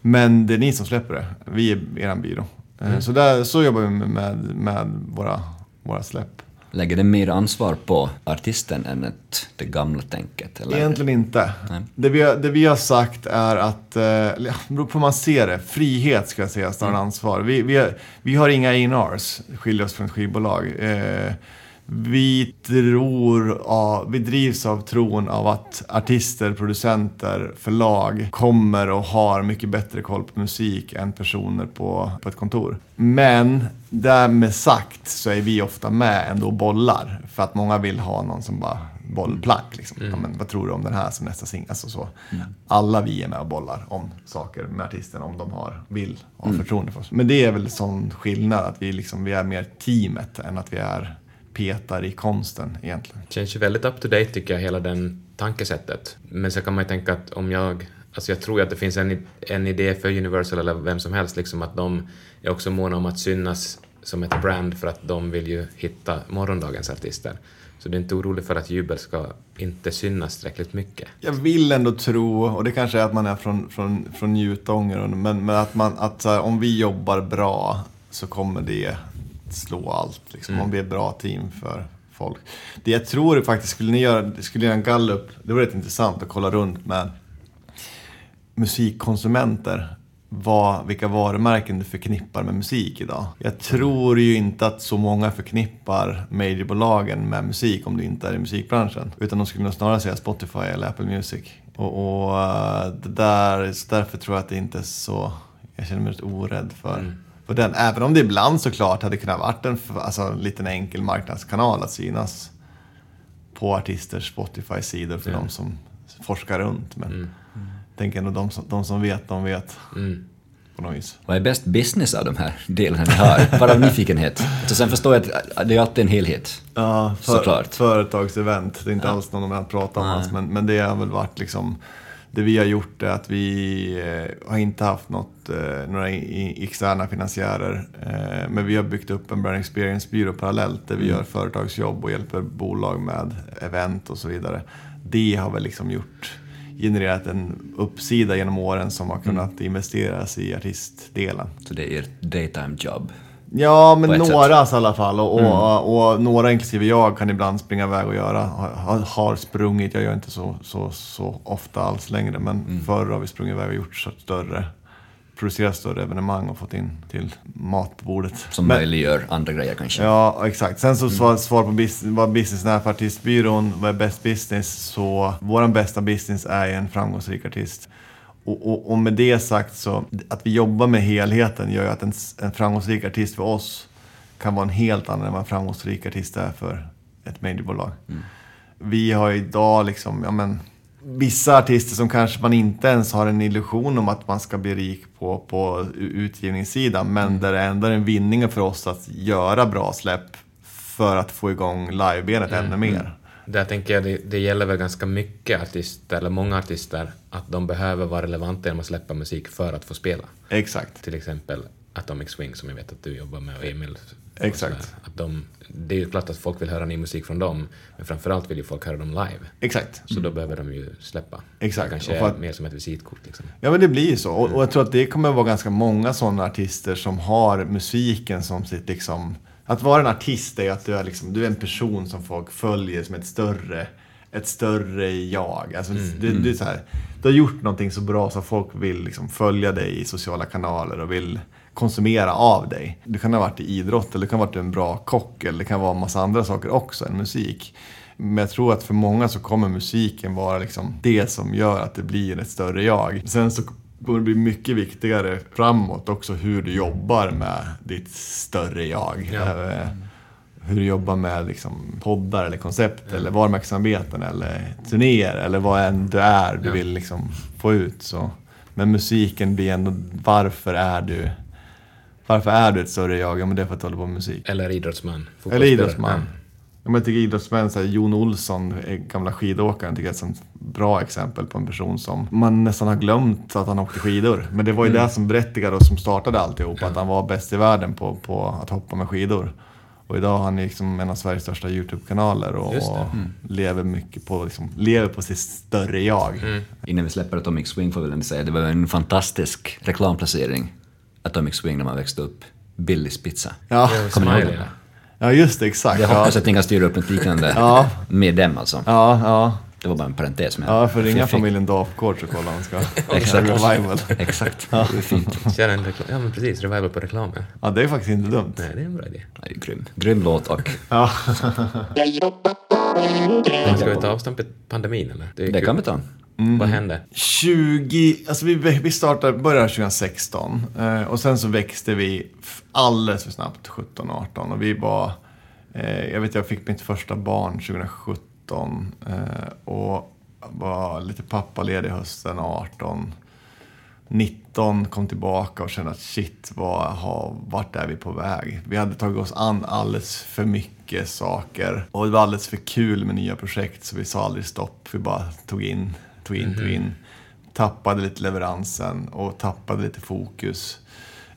[SPEAKER 3] Men det är ni som släpper det, vi är er byrå. Eh, Så, där, så jobbar vi med, med, med våra, våra släpp.
[SPEAKER 2] Lägger det mer ansvar på artisten än ett, det gamla tänket? Eller?
[SPEAKER 3] Egentligen inte.
[SPEAKER 2] Nej.
[SPEAKER 3] Det vi, har, det vi har sagt är att, eh, eller, det beror på hur man ser det, frihet ska jag säga snarare än ansvar. Vi, vi, har, vi har inga A&Rs, skiljer oss från ett skivbolag. Eh, vi tror, ja, vi drivs av tron av att artister, producenter, förlag kommer och har mycket bättre koll på musik än personer på, på ett kontor. Men därmed sagt så är vi ofta med ändå och bollar. För att många vill ha någon som bara bollplank. Liksom. Ja, men vad tror du om den här som nästa singel? Alltså så. Alla vi är med och bollar om saker med artisten om de har, vill ha förtroende för oss. Men det är väl sån skillnad att vi, liksom, vi är mer teamet än att vi är petar i konsten egentligen.
[SPEAKER 1] Känns ju väldigt up to date tycker jag, hela den tankesättet. Men så kan man ju tänka att om jag... Alltså jag tror ju att det finns en, en idé för Universal eller vem som helst, liksom att de är också måna om att synas som ett brand för att de vill ju hitta morgondagens artister. Så du är inte orolig för att jubel ska inte synas tillräckligt mycket?
[SPEAKER 3] Jag vill ändå tro, och det kanske är att man är från, från, från Njutånger, men, men att, man, att här, om vi jobbar bra så kommer det slå allt. Liksom, Om vi är ett bra team för folk. Det jag tror faktiskt, skulle ni göra, skulle göra en gallup, det vore rätt intressant att kolla runt med musikkonsumenter. Vad, vilka varumärken du förknippar med musik idag. Jag tror ju inte att så många förknippar majorbolagen med musik om du inte är i musikbranschen. Utan de skulle nog snarare säga Spotify eller Apple Music. Och, och eh, det där, därför tror jag att det inte är så... Jag känner mig rätt orädd för, för den. Även om det ibland såklart hade kunnat varit en alltså, en liten enkel marknadskanal att synas på artisters Spotify-sidor för
[SPEAKER 1] Ja.
[SPEAKER 3] de som forskar runt. Men jag tänker ändå de som, de som vet, de vet.
[SPEAKER 1] Mm.
[SPEAKER 3] På något vis.
[SPEAKER 2] Vad är bäst business av de här delarna ni har? Bara av nyfikenhet. Så sen förstår jag att det är alltid en helhet.
[SPEAKER 3] Ja,
[SPEAKER 2] Såklart.
[SPEAKER 3] företagsevent. Det är inte alls någon man pratar om
[SPEAKER 2] Nej.
[SPEAKER 3] alls, men, men det har väl varit liksom det vi har gjort är att vi eh, har inte haft något, eh, några externa finansiärer. Eh, men vi har byggt upp en brand experience-byrå parallellt där vi
[SPEAKER 2] Mm.
[SPEAKER 3] gör företagsjobb och hjälper bolag med event och så vidare. Det har väl liksom gjort, genererat en uppsida genom åren som har kunnat
[SPEAKER 2] Mm.
[SPEAKER 3] investeras i artistdelen.
[SPEAKER 2] Så det är ert daytime job.
[SPEAKER 3] Ja, men några i alla fall. Och, och, och några, inklusive jag, kan ibland springa iväg och göra. Har, har sprungit, jag gör inte så, så, så ofta alls längre. Men förr har vi sprungit iväg och gjort så större, producerat större evenemang och fått in till mat på bordet.
[SPEAKER 2] Som
[SPEAKER 3] Men-
[SPEAKER 2] möjliggör andra grejer kanske.
[SPEAKER 3] Ja, exakt. Sen så svar, svar på bis, vad business är för artistbyrån, vad är bäst business? Så vår bästa business är en framgångsrik artist. Och, och, och med det sagt så, att vi jobbar med helheten gör ju att en, en framgångsrik artist för oss kan vara en helt annan än vad en framgångsrik artist är för ett majorbolag. Vi har idag liksom, ja men, vissa artister som kanske man inte ens har en illusion om att man ska bli rik på, på utgivningssidan. Men där det ändå är en vinning för oss att göra bra släpp för att få igång livebenet ännu mer.
[SPEAKER 1] Där tänker jag det, det gäller väl ganska mycket artister, eller många artister, att de behöver vara relevanta genom att släppa musik för att få spela.
[SPEAKER 3] Exakt.
[SPEAKER 1] Till exempel Atomic Swing som jag vet att du jobbar med och Emil. och
[SPEAKER 3] Exakt.
[SPEAKER 1] sådär. Att de, det är ju klart att folk vill höra ny musik från dem, men framförallt vill ju folk höra dem live.
[SPEAKER 3] Exakt.
[SPEAKER 1] Så då behöver de ju släppa.
[SPEAKER 3] Exakt.
[SPEAKER 1] Det kanske
[SPEAKER 3] att-
[SPEAKER 1] mer som ett visitkort liksom.
[SPEAKER 3] Ja men det blir ju så. Och, och jag tror att det kommer att vara ganska många sådana artister som har musiken som sitt liksom... Att vara en artist är att du är, liksom, du är en person som folk följer som ett större, ett större jag. Alltså, du, du, är så här, du har gjort någonting så bra så folk vill liksom följa dig i sociala kanaler och vill konsumera av dig. Du kan ha varit i idrott eller du kan ha varit en bra kock eller det kan vara en massa andra saker också än musik. Men jag tror att för många så kommer musiken vara liksom det som gör att det blir ett större jag. Sen så kommer bli mycket viktigare framåt också hur du jobbar med ditt större jag.
[SPEAKER 1] Ja.
[SPEAKER 3] Eh, Hur du jobbar med liksom poddar eller koncept eller varumärkessamarbeten eller turnéer eller vad än du är du
[SPEAKER 1] Ja.
[SPEAKER 3] vill liksom få ut. Så. Men musiken blir ändå, varför är du varför är du ett större jag? Ja men det är för att du håller på med musik.
[SPEAKER 1] Eller idrottsman.
[SPEAKER 3] Eller idrottsman. Jag tycker idrottsmän, så här, Jon Olsson, gamla skidåkaren, tycker jag är ett sånt bra exempel på en person som man nästan har glömt att han åkte skidor. Men det var ju
[SPEAKER 1] Mm.
[SPEAKER 3] det som berättigade och som startade alltihop, att han var bäst i världen på, på att hoppa med skidor. Och idag har han liksom en av Sveriges största YouTube-kanaler och, och lever mycket på, liksom, lever på sitt större jag.
[SPEAKER 1] Mm.
[SPEAKER 2] Innan vi släpper Atomic Swing får vi väl säga, det var en fantastisk reklamplacering. Atomic Swing när man växte upp. Billys pizza.
[SPEAKER 3] Ja,
[SPEAKER 2] Kommer ni ihåg det?
[SPEAKER 3] Ja just det, exakt.
[SPEAKER 2] Jag
[SPEAKER 3] Ja,
[SPEAKER 2] hoppas att ni kan styra upp något liknande
[SPEAKER 3] Ja.
[SPEAKER 2] med dem alltså.
[SPEAKER 3] ja, ja.
[SPEAKER 2] Det var bara en parentes. Men
[SPEAKER 3] ja för ringa
[SPEAKER 2] fick-
[SPEAKER 3] familjen Dafgård så kolla han ska
[SPEAKER 2] Exakt.
[SPEAKER 3] revival.
[SPEAKER 2] Exakt, det är fint.
[SPEAKER 1] Kör en reklam. Ja men precis, revival på reklamen.
[SPEAKER 3] Ja, det är faktiskt inte dumt.
[SPEAKER 1] Nej, det är en bra idé.
[SPEAKER 2] Ja, det är grym. Grym låt och
[SPEAKER 3] Ja.
[SPEAKER 1] Men ska vi ta avstamp i pandemin eller?
[SPEAKER 2] det
[SPEAKER 1] kul.
[SPEAKER 2] kan vi ta.
[SPEAKER 1] Vad hände?
[SPEAKER 3] 20, alltså vi, vi startade, började 2016 eh, och sen så växte vi alldeles för snabbt 17, 18 och vi var, eh, jag vet jag fick mitt första barn 2017 eh, och var lite pappaledig hösten 18. 19 kom tillbaka och kände att shit, vad har, vart är vi på väg? Vi hade tagit oss an alldeles för mycket saker och det var alldeles för kul med nya projekt så vi sa aldrig stopp. Vi bara tog in, tog in, tog in. Tappade lite leveransen och tappade lite fokus.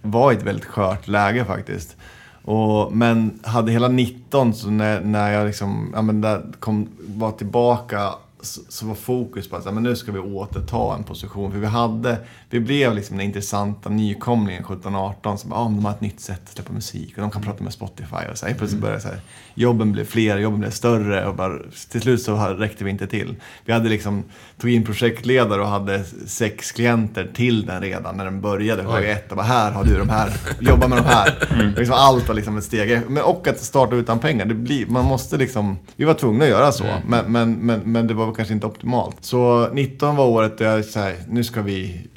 [SPEAKER 3] Var i ett väldigt skört läge faktiskt. Och, men hade hela 19, så när, när jag liksom, ja, men där kom, var tillbaka så, var fokus på att men nu ska vi återta en position. För vi hade, vi blev liksom den intressanta nykomlingen 17-18 som ah, de har ett nytt sätt att släppa musik och de kan prata med Spotify. Och så här, plötsligt började så här, jobben blev fler, jobben blev större och bara, till slut så räckte vi inte till. Vi hade liksom, tog in projektledare och hade sex klienter till den redan när den började. Dag ett och bara här har du de här, jobba med de här. Mm. Liksom allt var liksom ett steg. Men, och att starta utan pengar, det blir, man måste liksom, vi var tvungna att göra så. Mm. Men, men, men, men det var kanske inte optimalt. Så 19 var året där jag sa, nu ska vi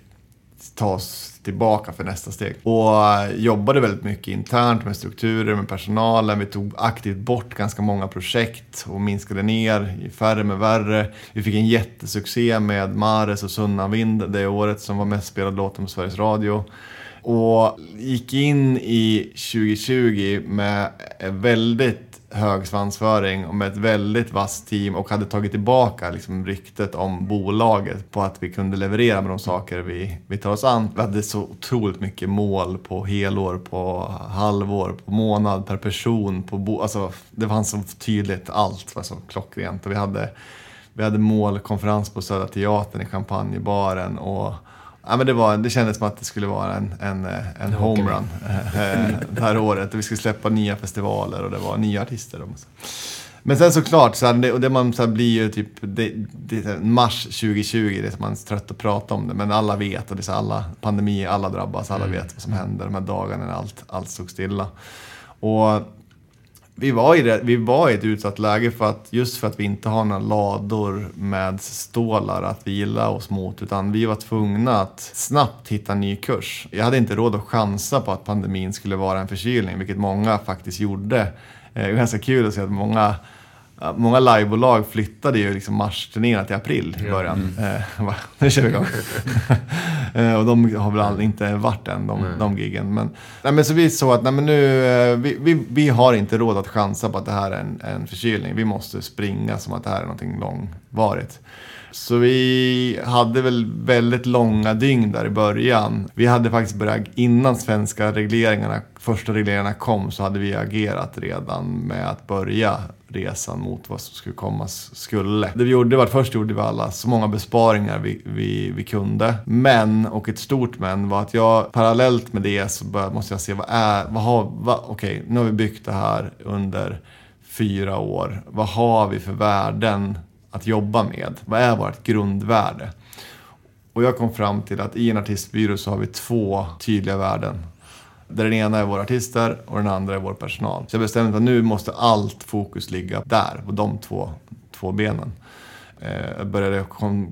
[SPEAKER 3] ta oss tillbaka för nästa steg. Och eh, jobbade väldigt mycket internt med strukturer, med personalen. Vi tog aktivt bort ganska många projekt och minskade ner, färre med värre. Vi fick en jättesuccé med Mares och Sunnavind det året som var mest spelad låten på Sveriges Radio. Och gick in i 2020 med väldigt hög svansföring och med ett väldigt vasst team och hade tagit tillbaka liksom, ryktet om bolaget på att vi kunde leverera med de saker vi, vi tar oss an. Vi hade så otroligt mycket mål på helår, på halvår, på månad, per person. På bo alltså, det fanns så tydligt, allt var så klockrent. Och vi hade, vi hade målkonferens på Södra Teatern i Champagnebaren och Ja, men det, var, det kändes som att det skulle vara en, en, en homerun eh, det här året. Vi skulle släppa nya festivaler och det var nya artister. Men sen såklart, så här, det, och det man så blir ju typ det, det, mars 2020, det är man är trött att prata om det, men alla vet och det är så alla pandemier, alla drabbas, alla mm. vet vad som händer de här dagarna när allt, allt stod stilla. Och vi var, i det, vi var i ett utsatt läge för att, just för att vi inte har några lador med stålar att vila oss mot. Utan vi var tvungna att snabbt hitta en ny kurs. Jag hade inte råd att chansa på att pandemin skulle vara en förkylning, vilket många faktiskt gjorde. Eh, det är ganska kul att se att många Många livebolag flyttade ju liksom mars-turnéerna till april i början. Mm. Eh, nu kör vi igång. eh, och de har väl inte varit än, de, de giggen. Men, nej, men så vi såg att nej, men nu, eh, vi, vi, vi, har inte råd att chansa på att det här är en, en förkylning. Vi måste springa som att det här är någonting långvarigt. Så vi hade väl väldigt långa dygn där i början. Vi hade faktiskt börjat, innan svenska regleringarna, första regleringarna kom, så hade vi agerat redan med att börja resan mot vad som skulle komma skulle. Det vi gjorde var att först gjorde vi alla så många besparingar vi, vi, vi kunde. Men, och ett stort men, var att jag parallellt med det så bör, måste jag se vad är, vad har, vad, okej, okay, nu har vi byggt det här under fyra år. Vad har vi för värden att jobba med? Vad är vårt grundvärde? Och jag kom fram till att i en artistbyrå så har vi två tydliga värden. Där den ena är våra artister och den andra är vår personal. Så jag bestämde att nu måste allt fokus ligga där, på de två, två benen. Eh, jag började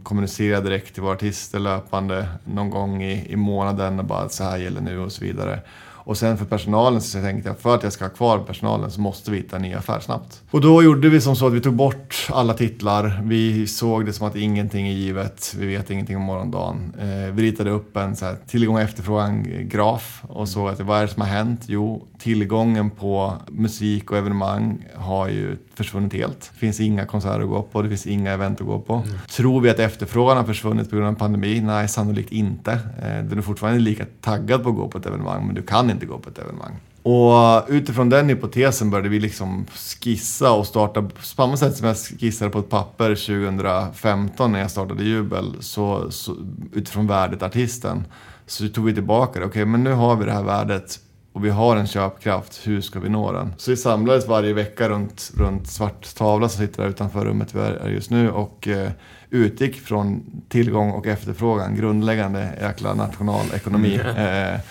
[SPEAKER 3] kommunicera direkt till våra artister löpande någon gång i, i månaden och bara att så här gäller nu och så vidare. Och sen för personalen så tänkte jag för att jag ska ha kvar personalen så måste vi hitta en ny affär snabbt. Och då gjorde vi som så att vi tog bort alla titlar. Vi såg det som att ingenting är givet. Vi vet ingenting om morgondagen. Eh, vi ritade upp en så här, tillgång och efterfrågan-graf och såg att vad är det som har hänt? Jo, tillgången på musik och evenemang har ju försvunnit helt. Det finns inga konserter att gå på, det finns inga event att gå på. Mm. Tror vi att efterfrågan har försvunnit på grund av pandemi? Nej, sannolikt inte. Eh, du är fortfarande lika taggad på att gå på ett evenemang, men du kan inte gå på ett evenemang. Och utifrån den hypotesen började vi liksom skissa och starta, på samma sätt som jag skissade på ett papper 2015 när jag startade Jubel, så, så utifrån värdet artisten, så tog vi tillbaka det. Okej, okay, men nu har vi det här värdet och vi har en köpkraft, hur ska vi nå den? Så vi samlades varje vecka runt, runt Svart tavla som sitter där utanför rummet vi är just nu och eh, utgick från tillgång och efterfrågan, grundläggande jäkla nationalekonomi. Mm.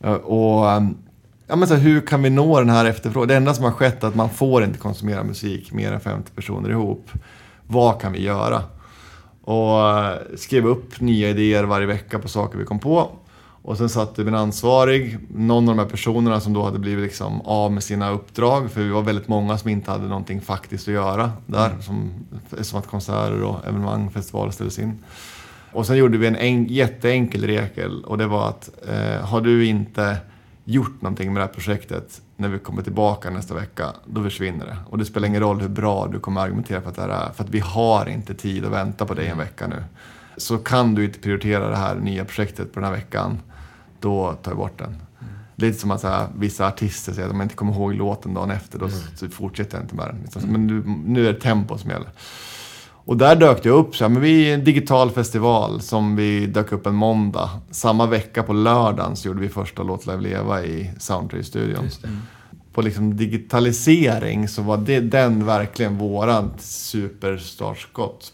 [SPEAKER 3] Eh, och ehm, ja, men så här, hur kan vi nå den här efterfrågan? Det enda som har skett är att man får inte konsumera musik mer än 50 personer ihop. Vad kan vi göra? Och eh, skrev upp nya idéer varje vecka på saker vi kom på och sen satte vi en ansvarig, någon av de här personerna som då hade blivit liksom av med sina uppdrag, för vi var väldigt många som inte hade någonting faktiskt att göra där, mm. som, som att konserter och evenemang, festivaler ställdes in. Och sen gjorde vi en, en jätteenkel regel och det var att eh, har du inte gjort någonting med det här projektet när vi kommer tillbaka nästa vecka, då försvinner det. Och det spelar ingen roll hur bra du kommer argumentera för att det här är, för att vi har inte tid att vänta på dig en vecka nu. Så kan du inte prioritera det här nya projektet på den här veckan, då tar vi bort den. Lite som att så här, vissa artister säger att de inte kommer ihåg låten dagen efter, då så fortsätter jag inte med den. Liksom. Men nu, nu är det tempo som gäller. Och där dök det upp, så här, men vi är en digital festival som vi dök upp en måndag. Samma vecka på lördagen så gjorde vi första Låt Live Leva i Soundtree-studion. På liksom digitalisering så var det, den verkligen våran superstartskott.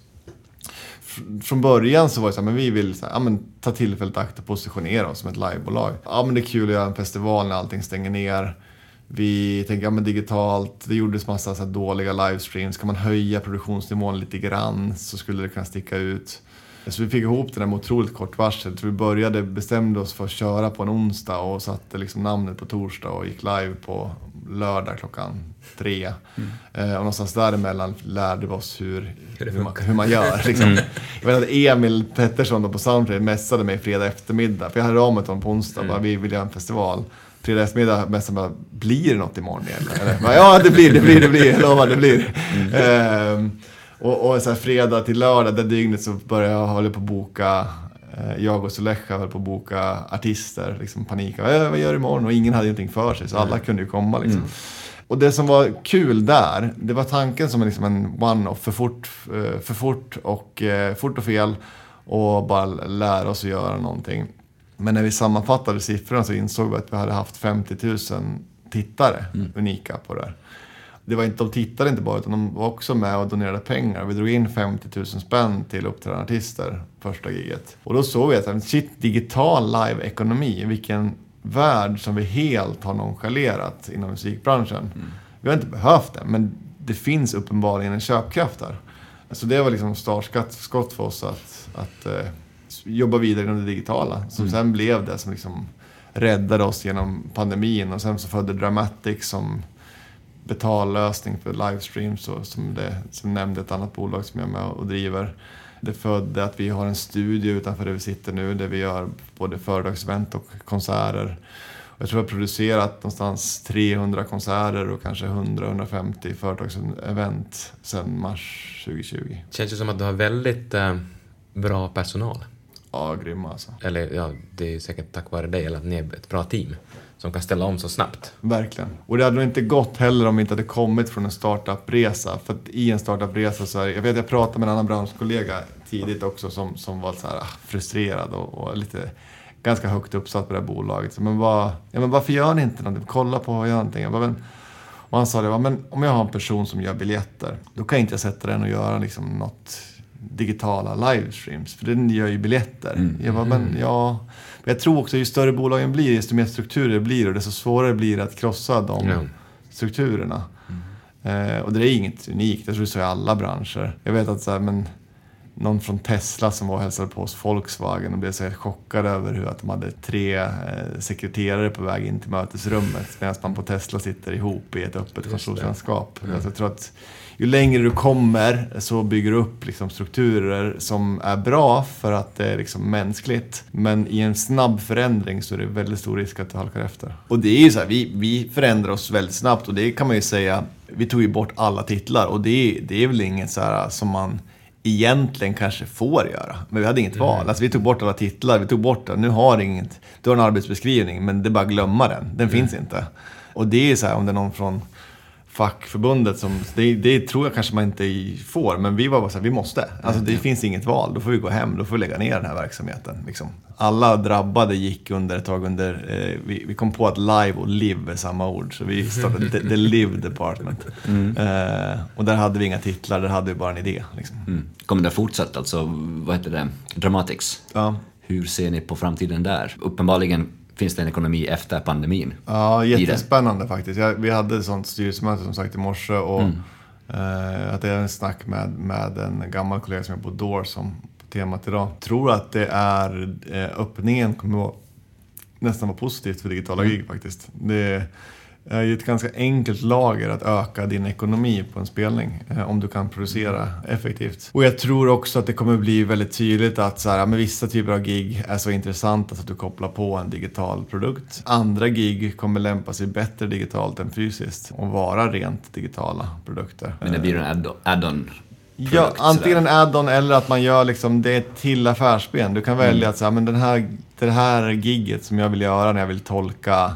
[SPEAKER 3] Från början så var det så här, men vi vill så här, ja, men, ta tillfället i akt och positionera oss som ett livebolag. Ja, men det är kul att göra en festival när allting stänger ner. Vi tänker, ja men digitalt, det gjordes massa så här dåliga livestreams. Kan man höja produktionsnivån lite grann så skulle det kunna sticka ut. Så vi fick ihop det där med otroligt kort varsel. Så vi började, bestämde oss för att köra på en onsdag och satte liksom namnet på torsdag och gick live på lördag klockan tre. Eh, och någonstans däremellan lärde vi oss hur, hur, man, hur man gör. Liksom. Jag vet att Emil Pettersson då på Soundtrade messade mig fredag eftermiddag. För jag hade av mig honom på onsdag. Bara, vi vill göra en festival. Fredag eftermiddag messade bara, blir det något imorgon eller? eller? Bara, ja, det blir, det blir, det blir. Jag lovar, det blir. Ehm, och, och så här, fredag till lördag, det dygnet så började jag hålla på att boka eh, jag och Sulecha höll på att boka artister, liksom panik. Äh, vad gör du imorgon? Och ingen hade någonting för sig, så alla kunde ju komma liksom. Och det som var kul där, det var tanken som liksom en one-off, för fort, eh, för fort och eh, fort och fel och bara lära oss att göra någonting. Men när vi sammanfattade siffrorna så insåg vi att vi hade haft 50 000 tittare unika på det här. Det var inte, de tittade inte bara utan de var också med och donerade pengar. Vi drog in 50 000 spänn till uppträdande artister första giget. Och då såg vi att shit, digital live-ekonomi, vilken värld som vi helt har nonchalerat inom musikbranschen. Vi har inte behövt det, men det finns uppenbarligen en köpkraft där. Så det var liksom startskott för oss att, att eh, jobba vidare inom det digitala. Som sen blev det som liksom räddade oss genom pandemin och sen så födde Dramatic som betallösning för livestreams och som, det, som nämnde ett annat bolag som jag är med och driver. Det födde att vi har en studio utanför där vi sitter nu där vi gör både företagsevent och konserter. Jag tror jag har producerat någonstans 300 konserter och kanske 100-150 företagsevent sedan mars 2020.
[SPEAKER 1] Känns ju som att du har väldigt eh, bra personal.
[SPEAKER 3] Ja, grymma alltså.
[SPEAKER 1] Eller ja, det är säkert tack vare dig, eller att ni är ett bra team som kan ställa om så snabbt.
[SPEAKER 3] Verkligen. Och det hade nog inte gått heller om vi inte hade kommit från en startupresa. För att i en startupresa så är Jag vet jag pratade med en annan branschkollega tidigt också som, som var så här ah, frustrerad och, och lite ganska högt uppsatt på det här bolaget. Så, men, vad, ja, men varför gör ni inte någonting? Kolla på och gör någonting. Jag bara, men, och han sa det, men om jag har en person som gör biljetter, då kan inte jag sätta den och göra liksom något digitala livestreams, för den gör ju biljetter. Jag bara, men ja... Men jag tror också ju större bolagen blir, desto mer strukturer det blir och desto svårare blir det att krossa de
[SPEAKER 1] Ja.
[SPEAKER 3] strukturerna. Eh, och det är inget unikt, jag tror det är så i alla branscher. Jag vet att så här, men, någon från Tesla som var och hälsade på hos Volkswagen och blev så chockad över hur att de hade tre eh, sekreterare på väg in till mötesrummet medan man på Tesla sitter ihop i ett öppet kontorslandskap. Alltså, jag tror att ju längre du kommer så bygger du upp liksom, strukturer som är bra för att det är liksom, mänskligt. Men i en snabb förändring så är det väldigt stor risk att du halkar efter. Och det är ju så här, vi, vi förändrar oss väldigt snabbt och det kan man ju säga, vi tog ju bort alla titlar och det, det är väl inget så här som man egentligen kanske får göra. Men vi hade inget val. Alltså vi tog bort alla titlar, vi tog bort det. Nu har inget, du har en arbetsbeskrivning men det är bara att glömma den. Den finns inte. Och det är så här om det är någon från fackförbundet som, det, det tror jag kanske man inte får, men vi var bara så här, vi måste. Alltså det finns inget val, då får vi gå hem, då får vi lägga ner den här verksamheten. Liksom. Alla drabbade gick under ett tag under, eh, vi, vi kom på att live och live är samma ord, så vi startade the, the live department. Eh, och där hade vi inga titlar, där hade vi bara en idé. Liksom.
[SPEAKER 2] Mm. Kommer det fortsätta, alltså, vad heter det, Dramatics?
[SPEAKER 3] Ja.
[SPEAKER 2] Hur ser ni på framtiden där? Uppenbarligen finns det en ekonomi efter pandemin.
[SPEAKER 3] Ja, jättespännande faktiskt. Jag, vi hade ett sånt styrelsemöte som sagt i morse och eh, jag hade en snack med, med en gammal kollega som är på Door som på temat idag. Tror att det är eh, öppningen kommer vara nästan vara positivt för digitala gig faktiskt. Det är ju ett ganska enkelt lager att öka din ekonomi på en spelning eh, om du kan producera effektivt. Och jag tror också att det kommer bli väldigt tydligt att så här, men vissa typer av gig är så intressanta så att du kopplar på en digital produkt. Andra gig kommer lämpa sig bättre digitalt än fysiskt och vara rent digitala produkter.
[SPEAKER 2] Men det blir en add- add-on
[SPEAKER 3] Ja, antingen en add-on eller att man gör liksom det till affärsben. Du kan välja
[SPEAKER 2] Mm.
[SPEAKER 3] att säga, men den här, det här gigget som jag vill göra när jag vill tolka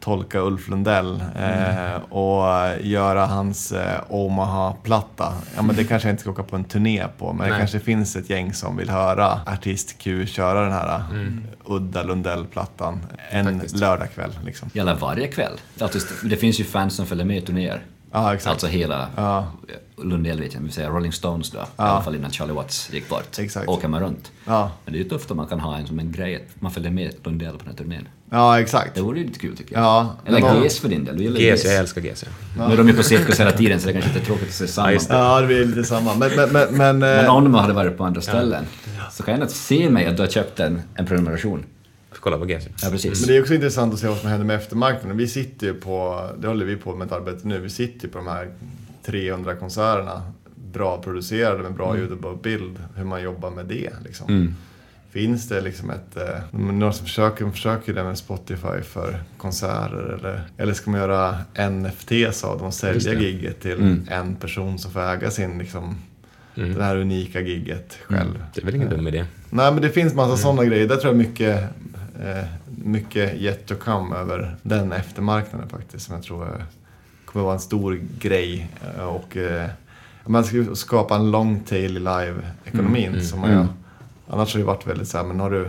[SPEAKER 3] tolka Ulf Lundell eh, och göra hans eh, Omaha-platta. Ja, men det kanske jag inte ska åka på en turné på, men det
[SPEAKER 1] Nej.
[SPEAKER 3] kanske finns ett gäng som vill höra artist Q köra den här udda Lundell-plattan en
[SPEAKER 1] Faktiskt.
[SPEAKER 3] lördagkväll. Liksom.
[SPEAKER 2] Eller varje kväll. Det finns ju fans som följer med i turnéer.
[SPEAKER 3] Ja, exakt.
[SPEAKER 2] Alltså hela
[SPEAKER 3] Ja.
[SPEAKER 2] Lundell vet jag, vi säger Rolling Stones då. I alla fall innan Charlie Watts gick bort.
[SPEAKER 3] Exakt.
[SPEAKER 2] Åker man runt.
[SPEAKER 3] Ja.
[SPEAKER 2] Men det är ju tufft om man kan ha en som en grej att man följer med Lundell på den här turnén.
[SPEAKER 3] Ja, exakt.
[SPEAKER 2] Det vore ju lite kul tycker jag.
[SPEAKER 3] Ja,
[SPEAKER 2] Eller
[SPEAKER 3] var-
[SPEAKER 2] GES för din del, du gillar
[SPEAKER 1] GES, jag älskar GES. Ja.
[SPEAKER 2] Nu är de ju på cirkus hela tiden så det är kanske inte är tråkigt att se samma.
[SPEAKER 1] just det.
[SPEAKER 3] Ja, det blir lite samma. Men, men, men, men,
[SPEAKER 2] Men
[SPEAKER 3] eh,
[SPEAKER 2] om de hade varit på andra ställen så kan jag ändå se mig att du har köpt en, en prenumeration.
[SPEAKER 1] Kolla på GES.
[SPEAKER 2] Ja, precis.
[SPEAKER 3] Men det är också intressant att se vad som händer med eftermarknaden. Vi sitter ju på, det håller vi på med ett arbete nu, vi sitter ju på de här 300 konserterna. Bra producerade med bra ljud och bra bild. Hur man jobbar med det liksom. Finns det liksom ett, eh, några som försöker, försöker det med Spotify för konserter eller, eller ska man göra NFTs av dem och sälja gigget till en person som får äga sin liksom, det här unika gigget själv.
[SPEAKER 1] Det är väl ingen dum idé.
[SPEAKER 3] Nej, men det finns massa sådana grejer. Där tror jag mycket, eh, mycket yet to come över den eftermarknaden faktiskt. Som jag tror eh, kommer vara en stor grej. Och man ska skapa en long tail i live-ekonomin. som man ju- Annars har det varit väldigt så här, men har du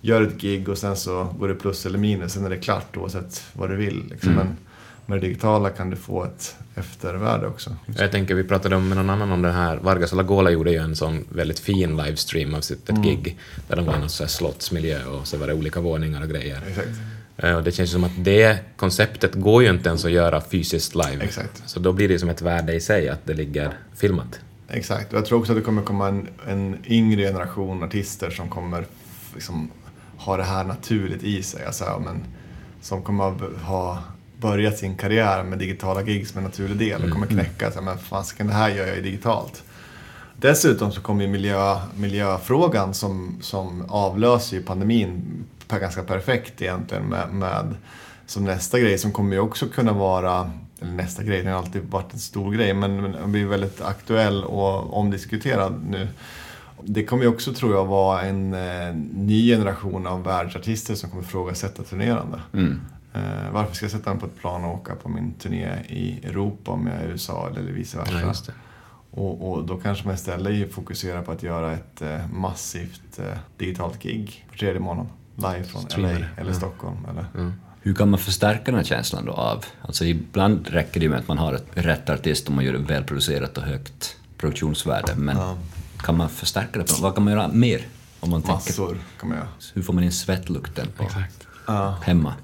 [SPEAKER 3] gör ett gig och sen så går det plus eller minus, sen är det klart oavsett vad du vill. Liksom. Men med det digitala kan du få ett eftervärde också.
[SPEAKER 1] Jag tänker, vi pratade om med någon annan om det här. Vargas Lagola gjorde ju en sån väldigt fin livestream av sitt ett gig. Där de var i någon sån här slottsmiljö och så var det olika våningar och grejer.
[SPEAKER 3] Exakt.
[SPEAKER 1] Eh, Och det känns som att det konceptet går ju inte ens att göra fysiskt live.
[SPEAKER 3] Exakt.
[SPEAKER 1] Så då blir det som ett värde i sig att det ligger filmat.
[SPEAKER 3] Exakt, och jag tror också att det kommer komma en, en yngre generation artister som kommer liksom, ha det här naturligt i sig. Alltså, men, som kommer ha- börjat sin karriär med digitala gig som en naturlig del och kommer knäcka så här, men fasiken det här gör jag ju digitalt. Dessutom så kommer ju miljö, miljöfrågan som, som avlöser ju pandemin ganska perfekt egentligen med, med som nästa grej som kommer ju också kunna vara, nästa grej, den har alltid varit en stor grej, men, den blir väldigt aktuell och omdiskuterad nu. Det kommer ju också, tror jag, vara en eh, ny generation av världsartister som kommer ifrågasätta turnerande. Eh, varför ska jag sätta mig på ett plan och åka på min turné i Europa om jag är i USA eller vice versa?
[SPEAKER 1] Ja.
[SPEAKER 3] Och, och då kanske man istället fokuserar på att göra ett eh, massivt eh, digitalt gig på tredje månaden. Live från LA eller Stockholm. Eller?
[SPEAKER 2] Hur kan man förstärka den här känslan då av... Alltså ibland räcker det med att man har ett rätt artist och man gör det välproducerat och högt produktionsvärde. Men kan man förstärka det? På, vad kan man göra mer? Om man tänker,
[SPEAKER 3] Massor kan man göra.
[SPEAKER 2] hur får man in svettlukten på
[SPEAKER 1] Exakt.
[SPEAKER 2] hemma?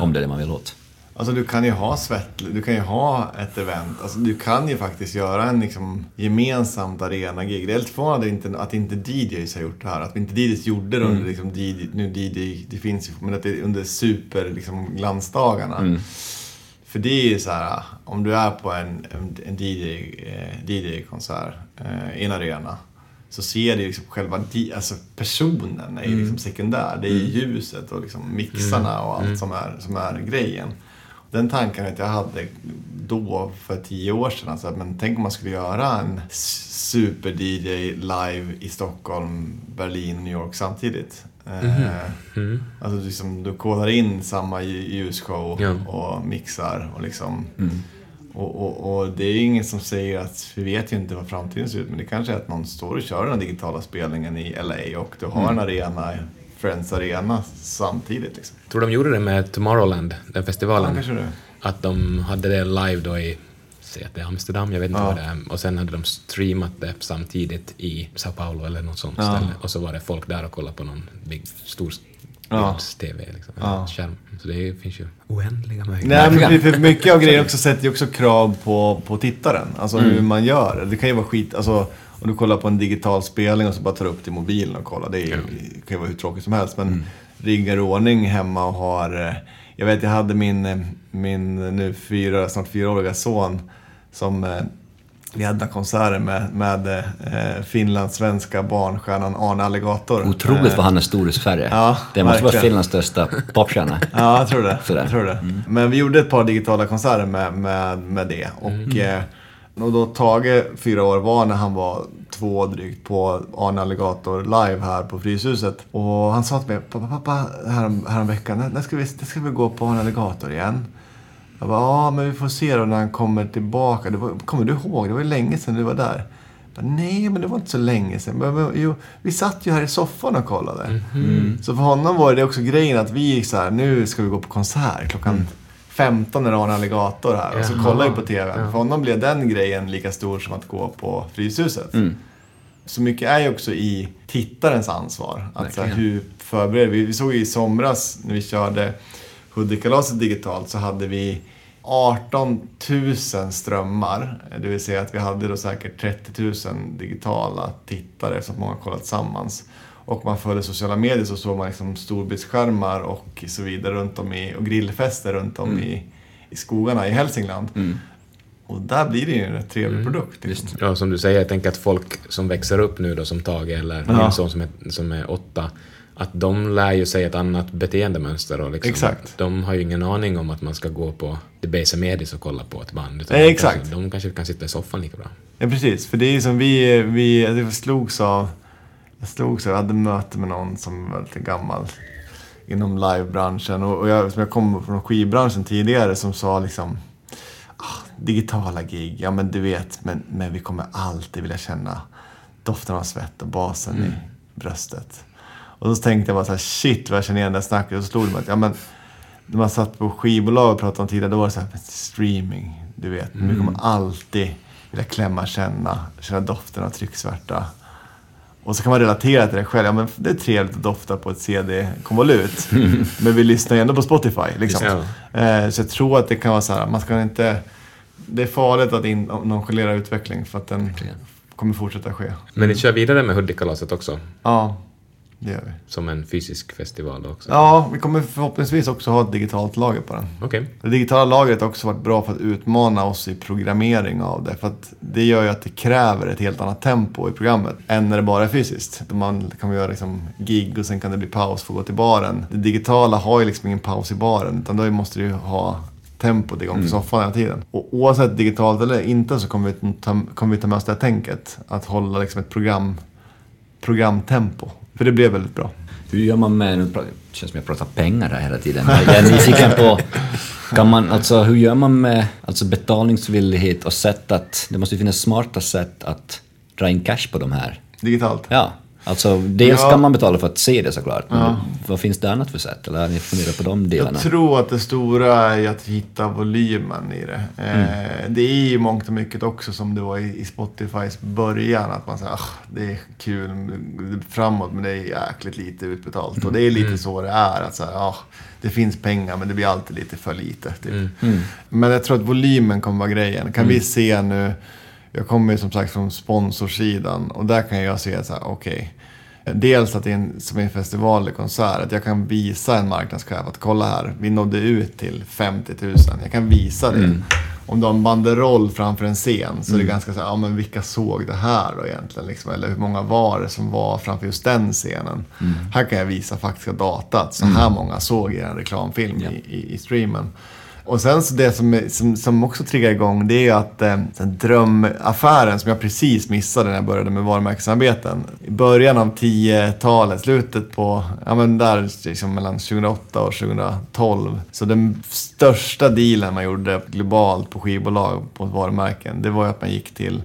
[SPEAKER 2] Om det är det man vill åt.
[SPEAKER 3] Alltså du kan ju ha svett, du kan ju ha ett event. Alltså du kan ju faktiskt göra en liksom gemensamt arena-gig. Det är lite förvånande att inte DJs har gjort det här. Att inte DJs gjorde det under liksom DJ, nu DJ, det finns ju, men att det under super liksom glansdagarna. För det är ju så här, om du är på en, en, en DJ, eh, DJ-konsert eh, i en arena så ser ju liksom själva alltså personen är ju liksom sekundär. Det är ju ljuset och liksom mixarna och allt som, är, som är grejen. Den tanken vet jag hade då för tio år sedan. Alltså, men tänk om man skulle göra en super-DJ live i Stockholm, Berlin, New York samtidigt. Eh, Alltså liksom, du kodar in samma lj- ljusshow
[SPEAKER 1] Ja.
[SPEAKER 3] och mixar och liksom... Och, och, och det är inget som säger att, vi vet ju inte vad framtiden ser ut, men det kanske är att någon står och kör den digitala spelningen i LA och du har en arena, Friends Arena, samtidigt liksom.
[SPEAKER 1] Tror de gjorde det med Tomorrowland, den
[SPEAKER 3] Ja,
[SPEAKER 1] festivalen?
[SPEAKER 3] kanske det.
[SPEAKER 1] Att de hade det live då i, säg att det är Amsterdam, jag vet inte
[SPEAKER 3] Ja.
[SPEAKER 1] vad det är. Och sen hade de streamat det samtidigt i Sao Paulo eller något sånt
[SPEAKER 3] Ja.
[SPEAKER 1] ställe. Och så var det folk där och kollade på någon big, stor
[SPEAKER 3] Ja.
[SPEAKER 1] bilds-tv, liksom,
[SPEAKER 3] Ja.
[SPEAKER 1] skärm. Så det finns ju oändliga möjligheter.
[SPEAKER 3] Nej, men för- mycket av också sätter ju också krav på, på tittaren. Alltså hur man gör. Det kan ju vara skit, alltså om du kollar på en digital spelning och så bara tar upp till mobilen och kollar. Det, är, det kan ju vara hur tråkigt som helst. Men riggar i ordning hemma och har... eh, Jag vet, jag hade min, eh, min nu fyra, snart fyraåriga son som... eh, Vi hade några konserter med, med eh, finlandssvenska barnstjärnan Arne Alligator.
[SPEAKER 2] Otroligt
[SPEAKER 3] Eh,
[SPEAKER 2] vad han är stor Sverige.
[SPEAKER 3] Ja,
[SPEAKER 2] det måste vara
[SPEAKER 3] verkligen.
[SPEAKER 2] Finlands största popstjärna.
[SPEAKER 3] Ja, jag tror det.
[SPEAKER 2] Sådär.
[SPEAKER 3] Jag tror det. Men vi gjorde ett par digitala konserter med, med, med det. Och, eh, och då Tage, fyra år, var när han var två drygt på Arne Alligator live här på Fryshuset. Och han sa till mig, pappa, pappa, härom, härom veckan, när, ska vi, när ska vi gå på Arne Alligator igen? Jag bara, ja men vi får se då när han kommer tillbaka. Det var, kommer du ihåg? Det var ju länge sedan du var där. Bara, Nej, men det var inte så länge sedan. Men, men, jo, vi satt ju här i soffan och kollade. Så för honom var det också grejen att vi gick så här, nu ska vi gå på konsert klockan 15 är Arne Alligator här. Och så
[SPEAKER 1] Jaha.
[SPEAKER 3] kollar vi på TV. För honom blev den grejen lika stor som att gå på Fryshuset. Så mycket är ju också i tittarens ansvar. Att så här, hur förbereder vi? Vi såg ju i somras när vi körde Hudikkalaset digitalt så hade vi 18 000 strömmar. Det vill säga att vi hade då säkert 30 000 digitala tittare så att många kollade tillsammans. Och man följde sociala medier så såg man liksom storbildsskärmar och så vidare runt om i, och grillfester runt om i, i skogarna i Hälsingland. Och där blir det ju en rätt trevlig produkt. Liksom.
[SPEAKER 1] Ja, som du säger, jag tänker att folk som växer upp nu då som Tage eller
[SPEAKER 3] Ja.
[SPEAKER 1] min son som är, som är åtta, att de lär ju sig ett annat beteendemönster och liksom,
[SPEAKER 3] Exakt.
[SPEAKER 1] de har ju ingen aning om att man ska gå på Debaser Medis och kolla på ett band. utan
[SPEAKER 3] Nej,
[SPEAKER 1] de
[SPEAKER 3] exakt.
[SPEAKER 1] Kanske, de kanske kan sitta i soffan lika bra.
[SPEAKER 3] Ja, precis. För det är ju som vi, vi jag slogs av, jag slogs av, jag hade möte med någon som var lite gammal inom livebranschen och, och jag, som jag kom från skivbranschen tidigare som sa liksom ah, digitala gig, ja men du vet, men, men vi kommer alltid vilja känna doften av svett och basen i bröstet. Och så tänkte jag bara så här, shit vad jag känner igen det här snacket och så slog det mig att, ja men när man satt på skivbolag och pratade om tidigare, då var det så här, streaming, du vet. Vi kommer alltid vilja klämma, känna, känna doften av trycksvärta. Och så kan man relatera till det själv. Ja, men det är trevligt att dofta på ett CD-konvolut. men vi lyssnar ju ändå på Spotify. Liksom. Eh, så jag tror att det kan vara så här, man ska inte... Det är farligt att in, nonchalera utveckling för att den kommer fortsätta ske.
[SPEAKER 1] Men ni kör vidare med Hudikkalaset också,
[SPEAKER 3] Ja, det gör vi.
[SPEAKER 1] som en fysisk festival också?
[SPEAKER 3] Ja, vi kommer förhoppningsvis också ha ett digitalt lager på den.
[SPEAKER 1] Okej.
[SPEAKER 3] Det digitala lagret har också varit bra för att utmana oss i programmering av det. För att det gör ju att det kräver ett helt annat tempo i programmet än när det bara är fysiskt. Man kan göra liksom gig och sen kan det bli paus för att gå till baren. Det digitala har ju liksom ingen paus i baren utan då måste du ju ha tempot igång på soffan hela tiden. Och oavsett digitalt eller inte så kommer vi ta, kommer vi ta med oss det här tänket. Att hålla liksom ett program, programtempo. För det blev väldigt bra.
[SPEAKER 2] Hur gör man med, nu känns som jag pratar pengar här hela tiden, jag är nyfiken på, kan man, alltså, hur gör man med alltså, betalningsvillighet och sätt att, det måste ju finnas smarta sätt att dra in cash på de här.
[SPEAKER 3] Digitalt.
[SPEAKER 2] Ja, alltså dels
[SPEAKER 3] Ja.
[SPEAKER 2] kan man betala för att se det såklart, men vad finns det annat för sätt? Eller har ni funderat på de delarna?
[SPEAKER 3] Jag tror att det stora är att hitta volymen i det. Eh, det är ju mångt och mycket också som det var i, i Spotifys början. Att man säger ah, det är kul framåt men det är jäkligt lite utbetalt. Och det är lite så det är. Att så här, ah, det finns pengar men det blir alltid lite för lite. Typ. Men jag tror att volymen kommer vara grejen. Kan vi se nu, jag kommer ju som sagt från sponsorsidan och där kan jag se så här, okej. Dels att det är en, som en festival eller konsert, att jag kan visa en marknadschef att kolla här, vi nådde ut till 50 000. Jag kan visa det. Om du har en banderoll framför en scen så är det ganska så här, ja men vilka såg det här då egentligen? Liksom? Eller hur många var det som var framför just den scenen? Här kan jag visa faktiska data, att så här många såg er reklamfilm
[SPEAKER 2] Ja.
[SPEAKER 3] i, i, i streamen. Och sen så det som, som, som också triggar igång det är ju att eh, den drömaffären som jag precis missade när jag började med varumärkesarbeten. I början av 10-talet, slutet på, ja men där liksom mellan 2008 och 2012. Så den största dealen man gjorde globalt på skivbolag på varumärken, det var ju att man gick till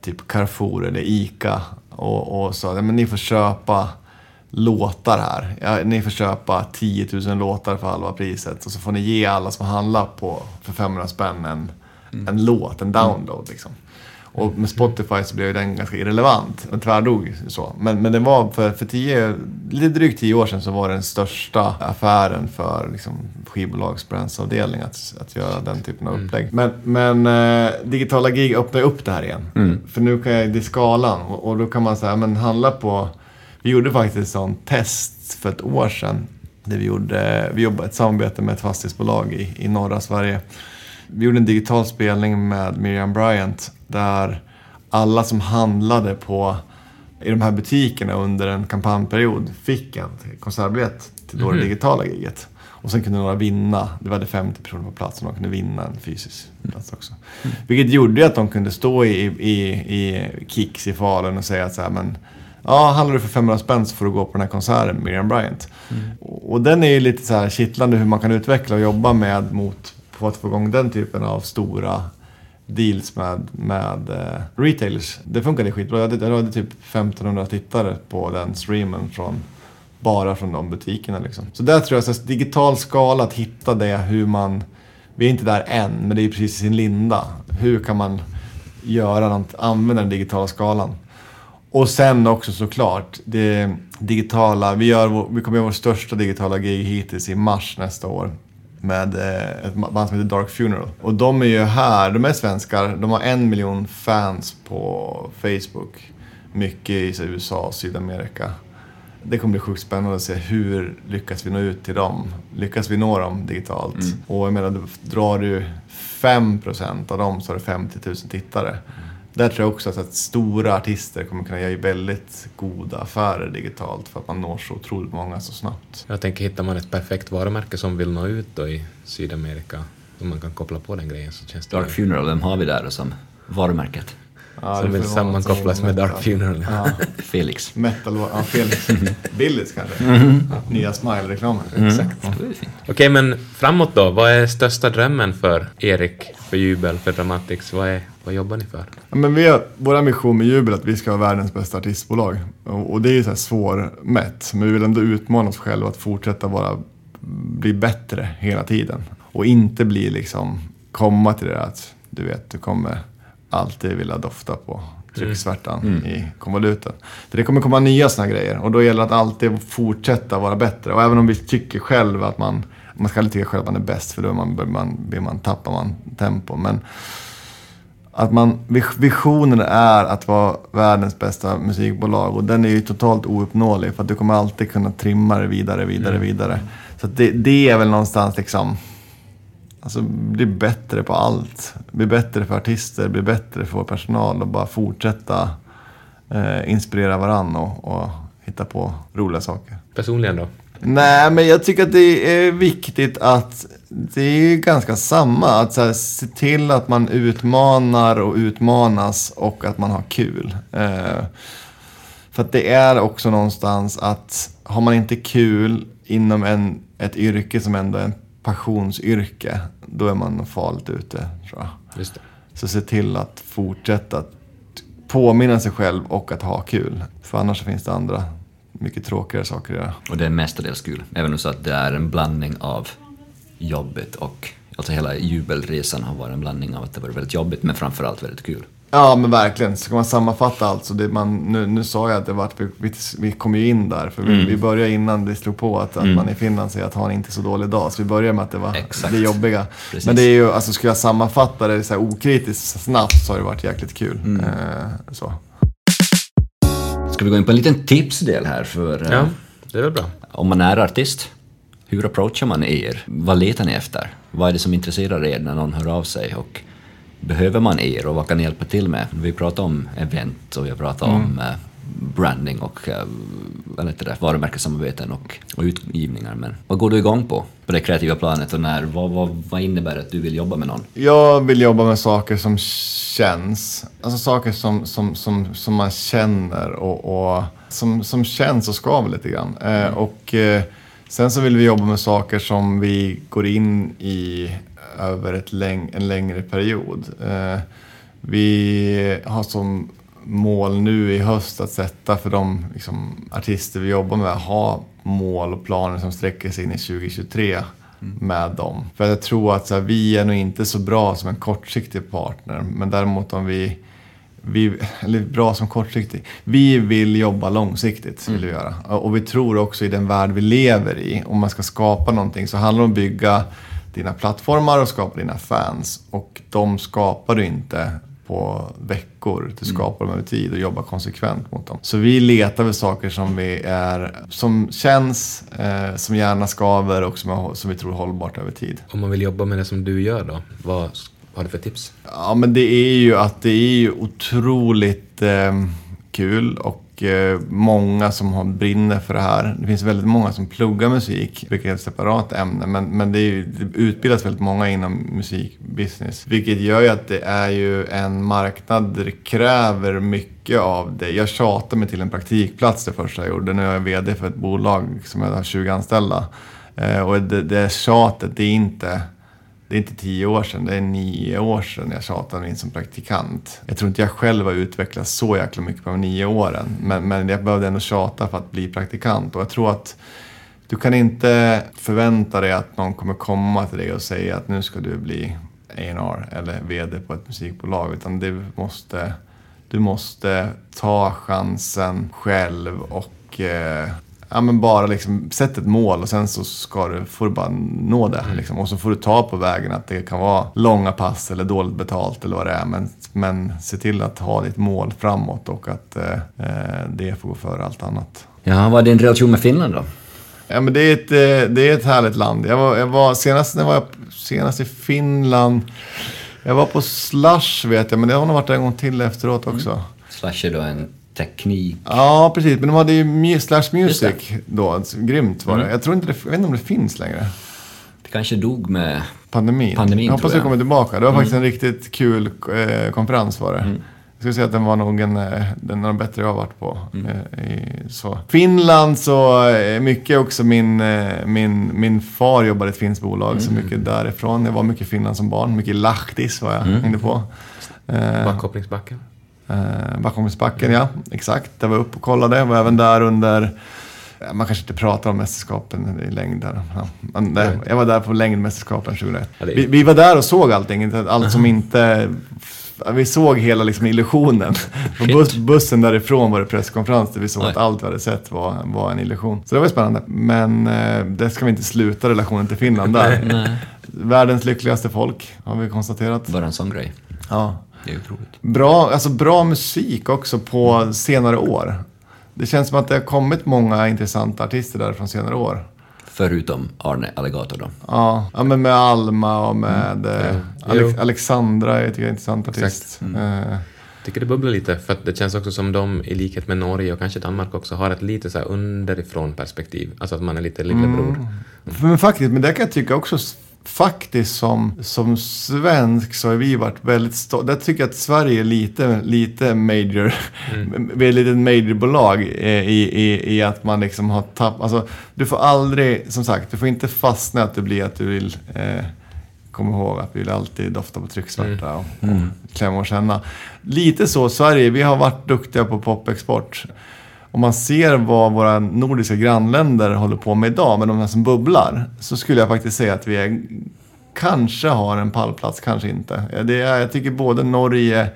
[SPEAKER 3] typ Carrefour eller ICA och, och sa, men ni får köpa låtar här. Ja, ni får köpa 10 000 låtar för halva priset och så får ni ge alla som handlar på för 500 spänn en, en låt, en download liksom. Och med Spotify så blev den ganska irrelevant. Den tvärdog så. Men, men den var för, för tio, lite drygt tio år sedan så var det den största affären för liksom, skivbolags brandsavdelning att, att göra den typen av upplägg. Men, men eh, digitala gig öppnar upp det här igen. För nu kan jag, det är skalan och, och då kan man säga, men handla på vi gjorde faktiskt ett sånt test för ett år sedan. Där vi, gjorde, vi jobbade ett samarbete med ett fastighetsbolag i, i norra Sverige. Vi gjorde en digital spelning med Miriam Bryant. Där alla som handlade på, i de här butikerna under en kampanjperiod fick en konsertbiljett till då det digitala giget. Och sen kunde några vinna. Det var 50 personer på plats och de kunde vinna en fysisk plats också. Vilket gjorde att de kunde stå i, i, i Kicks i Falun och säga att så här, men Ja, handlar du för 500 spänn så får du gå på den här konserten med Miriam Bryant. Och, och den är ju lite så här kittlande hur man kan utveckla och jobba med mot på att få igång den typen av stora deals med, med uh, retailers. Det funkade skitbra. Jag hade, jag hade typ 1500 tittare på den streamen från bara från de butikerna liksom. Så där tror jag, så digital skala, att hitta det hur man... Vi är inte där än, men det är precis i sin linda. Hur kan man göra något, använda den digitala skalan? Och sen också såklart, det digitala. Vi, gör vår, vi kommer göra vår största digitala gig hittills i mars nästa år. Med eh, ett band som heter Dark Funeral. Och de är ju här, de är svenskar. De har en miljon fans på Facebook. Mycket i USA och Sydamerika. Det kommer bli sjukt spännande att se hur lyckas vi nå ut till dem. Lyckas vi nå dem digitalt? Mm. Och jag menar, drar du 5% av dem så har du 50 000 tittare. Där tror jag också att, att stora artister kommer kunna göra väldigt goda affärer digitalt för att man når så otroligt många så snabbt.
[SPEAKER 1] Jag tänker, hittar man ett perfekt varumärke som vill nå ut då i Sydamerika, och man kan koppla på den grejen så känns det...
[SPEAKER 2] Dark Funeral, vem har vi där som varumärket?
[SPEAKER 1] Ja, som vill sammankopplas med Dark Funeral. Ja.
[SPEAKER 2] Felix.
[SPEAKER 3] Metal, ja Felix. Billys kanske. Mm. Nya Smile-reklamen.
[SPEAKER 1] Mm. Exakt. Okej, okay, men framåt då. Vad är största drömmen för Erik, för Jubel, för Dramatics? Vad, är, vad jobbar ni för?
[SPEAKER 3] Ja, men vi har, vår mission med Jubel är att vi ska vara världens bästa artistbolag. Och, och det är ju så här svårmätt. Men vi vill ändå utmana oss själva att fortsätta vara, bli bättre hela tiden. Och inte bli liksom, komma till det att du vet, du kommer alltid vilja dofta på trycksvärtan mm. i konvoluten. Det kommer komma nya sådana grejer och då gäller det att alltid fortsätta vara bättre. Och även om vi tycker själv att man, man ska aldrig tycka själv att man är bäst för då man, man, man, tappar man tempo. Men att man, visionen är att vara världens bästa musikbolag och den är ju totalt ouppnåelig för att du kommer alltid kunna trimma det vidare, vidare, mm. vidare. Så det, det är väl någonstans liksom Alltså bli bättre på allt. Bli bättre för artister, bli bättre för vår personal och bara fortsätta eh, inspirera varandra och, och, hitta på roliga saker.
[SPEAKER 1] Personligen då?
[SPEAKER 3] Nej, men jag tycker att det är viktigt att det är ganska samma. Att så här, se till att man utmanar och utmanas och att man har kul. Eh, för att det är också någonstans att har man inte kul inom en, ett yrke som ändå är en passionsyrke, då är man farligt ute tror jag.
[SPEAKER 1] Just det.
[SPEAKER 3] Så se till att fortsätta att påminna sig själv och att ha kul. För annars finns det andra mycket tråkigare saker att göra.
[SPEAKER 2] Och det är mestadels kul, även så att det är en blandning av jobbet och Alltså hela jubelresan har varit en blandning av att det var väldigt jobbigt men framförallt väldigt kul.
[SPEAKER 3] Ja, men verkligen. Ska man sammanfatta allt så det man, nu, nu sa jag att det var att vi, vi, kom ju in där. För vi, mm. vi började innan det slog på att, att mm. man i Finland säger att har inte så dålig dag. Så vi började med att det var Exakt. det jobbiga. Precis. Men det är ju, alltså ska jag sammanfatta det så här okritiskt snabbt så har det varit jäkligt kul. Mm. Eh, så.
[SPEAKER 2] Ska vi gå in på en liten tipsdel här för...
[SPEAKER 1] Eh, ja, det är väl bra.
[SPEAKER 2] Om man är artist, hur approachar man er? Vad letar ni efter? Vad är det som intresserar er när någon hör av sig? Och behöver man er och vad kan ni hjälpa till med? Vi pratar om event och vi har pratat mm. om eh, branding och eh, vad heter det, varumärkessamarbeten och, och utgivningar. Men vad går du igång på, på det kreativa planet och när, vad, vad, vad innebär det att du vill jobba med någon?
[SPEAKER 3] Jag vill jobba med saker som känns, alltså saker som, som, som, som man känner och, och som, som känns och skaver lite grann. Eh, mm. och eh, sen så vill vi jobba med saker som vi går in i över ett läng en längre period. Eh, vi har som mål nu i höst att sätta för de liksom, artister vi jobbar med, ha mål och planer som sträcker sig in i 2023 mm. med dem. För jag tror att här, vi är nog inte så bra som en kortsiktig partner, men däremot om vi vi, eller bra som kortsiktig. Vi vill jobba långsiktigt, vill vi mm. göra. Och vi tror också i den värld vi lever i, om man ska skapa någonting så handlar det om att bygga dina plattformar och skapa dina fans. Och de skapar du inte på veckor. Du mm. skapar dem över tid och jobbar konsekvent mot dem. Så vi letar väl saker som, vi är, som känns, eh, som gärna skaver och som, är, som vi tror är hållbart över tid.
[SPEAKER 1] Om man vill jobba med det som du gör då, vad har du för tips?
[SPEAKER 3] Ja men det är ju att det är ju otroligt eh, kul och och eh, många som har brinner för det här. Det finns väldigt många som pluggar musik, vilket är ett separat ämne. Men, men det, är ju, det utbildas väldigt många inom musikbusiness. Vilket gör ju att det är ju en marknad där det kräver mycket av det. Jag tjatade mig till en praktikplats det första jag gjorde. Nu är jag VD för ett bolag som har 20 anställda. Eh, och det, det tjatet, det är inte det är inte tio år sedan, det är nio år sedan jag tjatade mig in som praktikant. Jag tror inte jag själv har utvecklats så jäkla mycket på de nio åren. Men, men jag behövde ändå tjata för att bli praktikant. Och jag tror att du kan inte förvänta dig att någon kommer komma till dig och säga att nu ska du bli A&R eller VD på ett musikbolag. Utan du måste, du måste ta chansen själv och eh, ja, men bara liksom, sätt ett mål och sen så ska du, får du bara nå det.
[SPEAKER 1] Mm.
[SPEAKER 3] Liksom. Och så får du ta på vägen att det kan vara långa pass eller dåligt betalt eller vad det är. Men, men se till att ha ditt mål framåt och att eh, eh, det får gå före allt annat.
[SPEAKER 2] Ja, vad är din relation med Finland då?
[SPEAKER 3] Ja, men det, är ett, eh, det är ett härligt land. Jag var, jag var, senast, när var jag senast i Finland, jag var på Slush vet jag, men det har nog varit en gång till efteråt också.
[SPEAKER 2] Slash är då en teknik.
[SPEAKER 3] Ja, precis. Men de hade ju Slash Music då. Alltså, Grymt var det. Jag, tror inte det. jag vet inte om det finns längre.
[SPEAKER 2] Det kanske dog med...
[SPEAKER 3] Pandemin.
[SPEAKER 2] Pandemin,
[SPEAKER 3] jag hoppas det kommer tillbaka. Det var faktiskt en riktigt kul eh, konferens var det. Jag skulle säga att den var nog en, eh, den av de bättre jag har varit på. Eh, i, så. Finland så, eh, mycket också min, min, min far jobbade i ett finskt bolag, så mycket därifrån. Jag var mycket i Finland som barn. Mycket Lahtis var jag hängde på.
[SPEAKER 1] Backkopplingsbacken.
[SPEAKER 3] Eh, Backholmsbacken, ja. Exakt. Jag var uppe och kollade. Jag var även där under... Man kanske inte pratar om mästerskapen i längd där. Ja. Men, jag var där på längdmästerskapen 2001.
[SPEAKER 1] Ja, det är-
[SPEAKER 3] vi, vi var där och såg allting. Allt som inte... Vi såg hela liksom illusionen. På bus, bussen därifrån var det presskonferens där vi såg
[SPEAKER 2] Oj.
[SPEAKER 3] att allt vi hade sett var, var en illusion. Så det var ju spännande. Men eh, det ska vi inte sluta relationen till Finland där.
[SPEAKER 2] Nej.
[SPEAKER 3] Världens lyckligaste folk, har vi konstaterat.
[SPEAKER 2] Bara en sån grej.
[SPEAKER 3] Ja.
[SPEAKER 2] Det är otroligt.
[SPEAKER 3] Bra, alltså bra musik också på senare år. Det känns som att det har kommit många intressanta artister där från senare år.
[SPEAKER 2] Förutom Arne Alligator då.
[SPEAKER 3] Ja, ja men med Alma och med eh,
[SPEAKER 1] Ja.
[SPEAKER 3] Alex. Alexandra jag tycker jag är en intressant artist. Eh,
[SPEAKER 1] tycker det bubblar lite, för att det känns också som de, i likhet med Norge och kanske Danmark också, har ett lite så här underifrån perspektiv. Alltså att man är lite lillebror.
[SPEAKER 3] Men faktiskt, men det kan jag tycka också faktiskt som, som svensk så har vi varit väldigt stolta. Där tycker jag att Sverige är lite, lite major. Vi är ett litet majorbolag eh, i, i, i att man liksom har tappat. Alltså, du får aldrig, som sagt, du får inte fastna att det blir att du vill eh, Kom ihåg att vi vill alltid dofta på trycksvärta och, och klämma och känna. Lite så, Sverige, vi har varit duktiga på popexport. Om man ser vad våra nordiska grannländer håller på med idag, med de här som bubblar, så skulle jag faktiskt säga att vi är, kanske har en pallplats, kanske inte. Det är, jag tycker både Norge,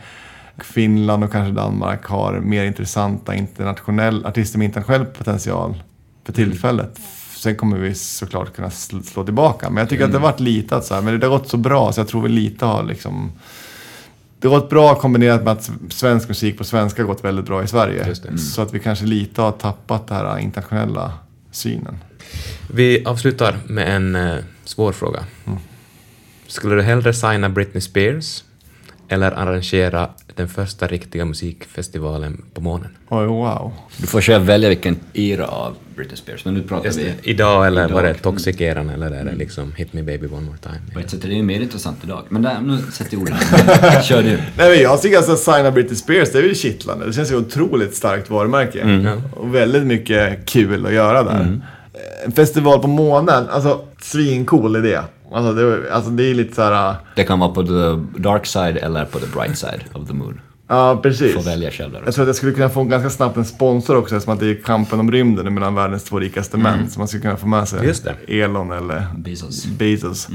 [SPEAKER 3] Finland och kanske Danmark har mer intressanta internationell, artister med internationell potential för tillfället. Sen kommer vi såklart kunna sl- slå tillbaka. Men jag tycker att det har varit lite att så här, men det har gått så bra så jag tror vi lite har liksom det har gått bra kombinerat med att svensk musik på svenska har gått väldigt bra i Sverige.
[SPEAKER 1] Just det.
[SPEAKER 3] Så att vi kanske lite har tappat den här internationella synen.
[SPEAKER 1] Vi avslutar med en eh, svår fråga. Skulle du hellre signa Britney Spears eller arrangera den första riktiga musikfestivalen på månen?
[SPEAKER 3] Oj, wow.
[SPEAKER 2] Du får själv välja vilken era av Britney Spears, men nu pratar
[SPEAKER 1] Just
[SPEAKER 2] vi...
[SPEAKER 1] Idag eller var det
[SPEAKER 2] Idag.
[SPEAKER 1] Toxic-eran eller är det liksom Hit Me Baby One More Time?
[SPEAKER 2] På ett sätt är det ju mer intressant idag. Men där, nu sätter jag orden. Kör du.
[SPEAKER 3] Nej, men jag tycker alltså att signa Britney Spears, det är ju kittlande. Det känns ju otroligt starkt varumärke.
[SPEAKER 1] Mm.
[SPEAKER 3] Och väldigt mycket kul att göra där. En festival på månen, alltså svincool idé. Alltså det, alltså det är lite så här...
[SPEAKER 2] Det kan vara på the dark side eller på the bright side of the moon.
[SPEAKER 3] Ja, precis.
[SPEAKER 2] Får välja själv där.
[SPEAKER 3] Jag tror att jag skulle kunna få ganska snabbt en sponsor också eftersom att det är kampen om rymden mellan världens två rikaste män. Så man skulle kunna få med sig
[SPEAKER 1] Just det.
[SPEAKER 3] Elon eller
[SPEAKER 2] Bezos.
[SPEAKER 3] Bezos.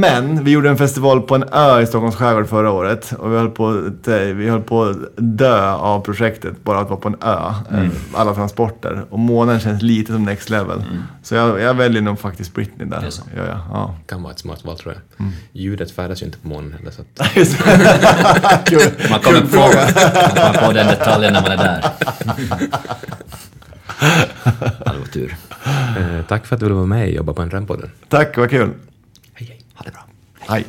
[SPEAKER 3] Men vi gjorde en festival på en ö i Stockholms skärgård förra året. Och vi höll på, att- vi höll på att dö av projektet, bara att vara på en ö. eh, Alla transporter. Och månen känns lite som next level. Så jag, jag väljer nog faktiskt Britney där. Ja, ja, ja.
[SPEAKER 1] Kan vara ett smart val tror jag. Ljudet färdas ju inte på månen heller så att...
[SPEAKER 3] Kul.
[SPEAKER 2] Man kommer på, man kommer på den detaljen när man är där. Ja, det var tur.
[SPEAKER 1] Eh, tack för att du ville vara med och jobba på en Drömpodden.
[SPEAKER 3] Tack, vad kul.
[SPEAKER 1] Hej hej.
[SPEAKER 2] Ha det bra.
[SPEAKER 3] Hej.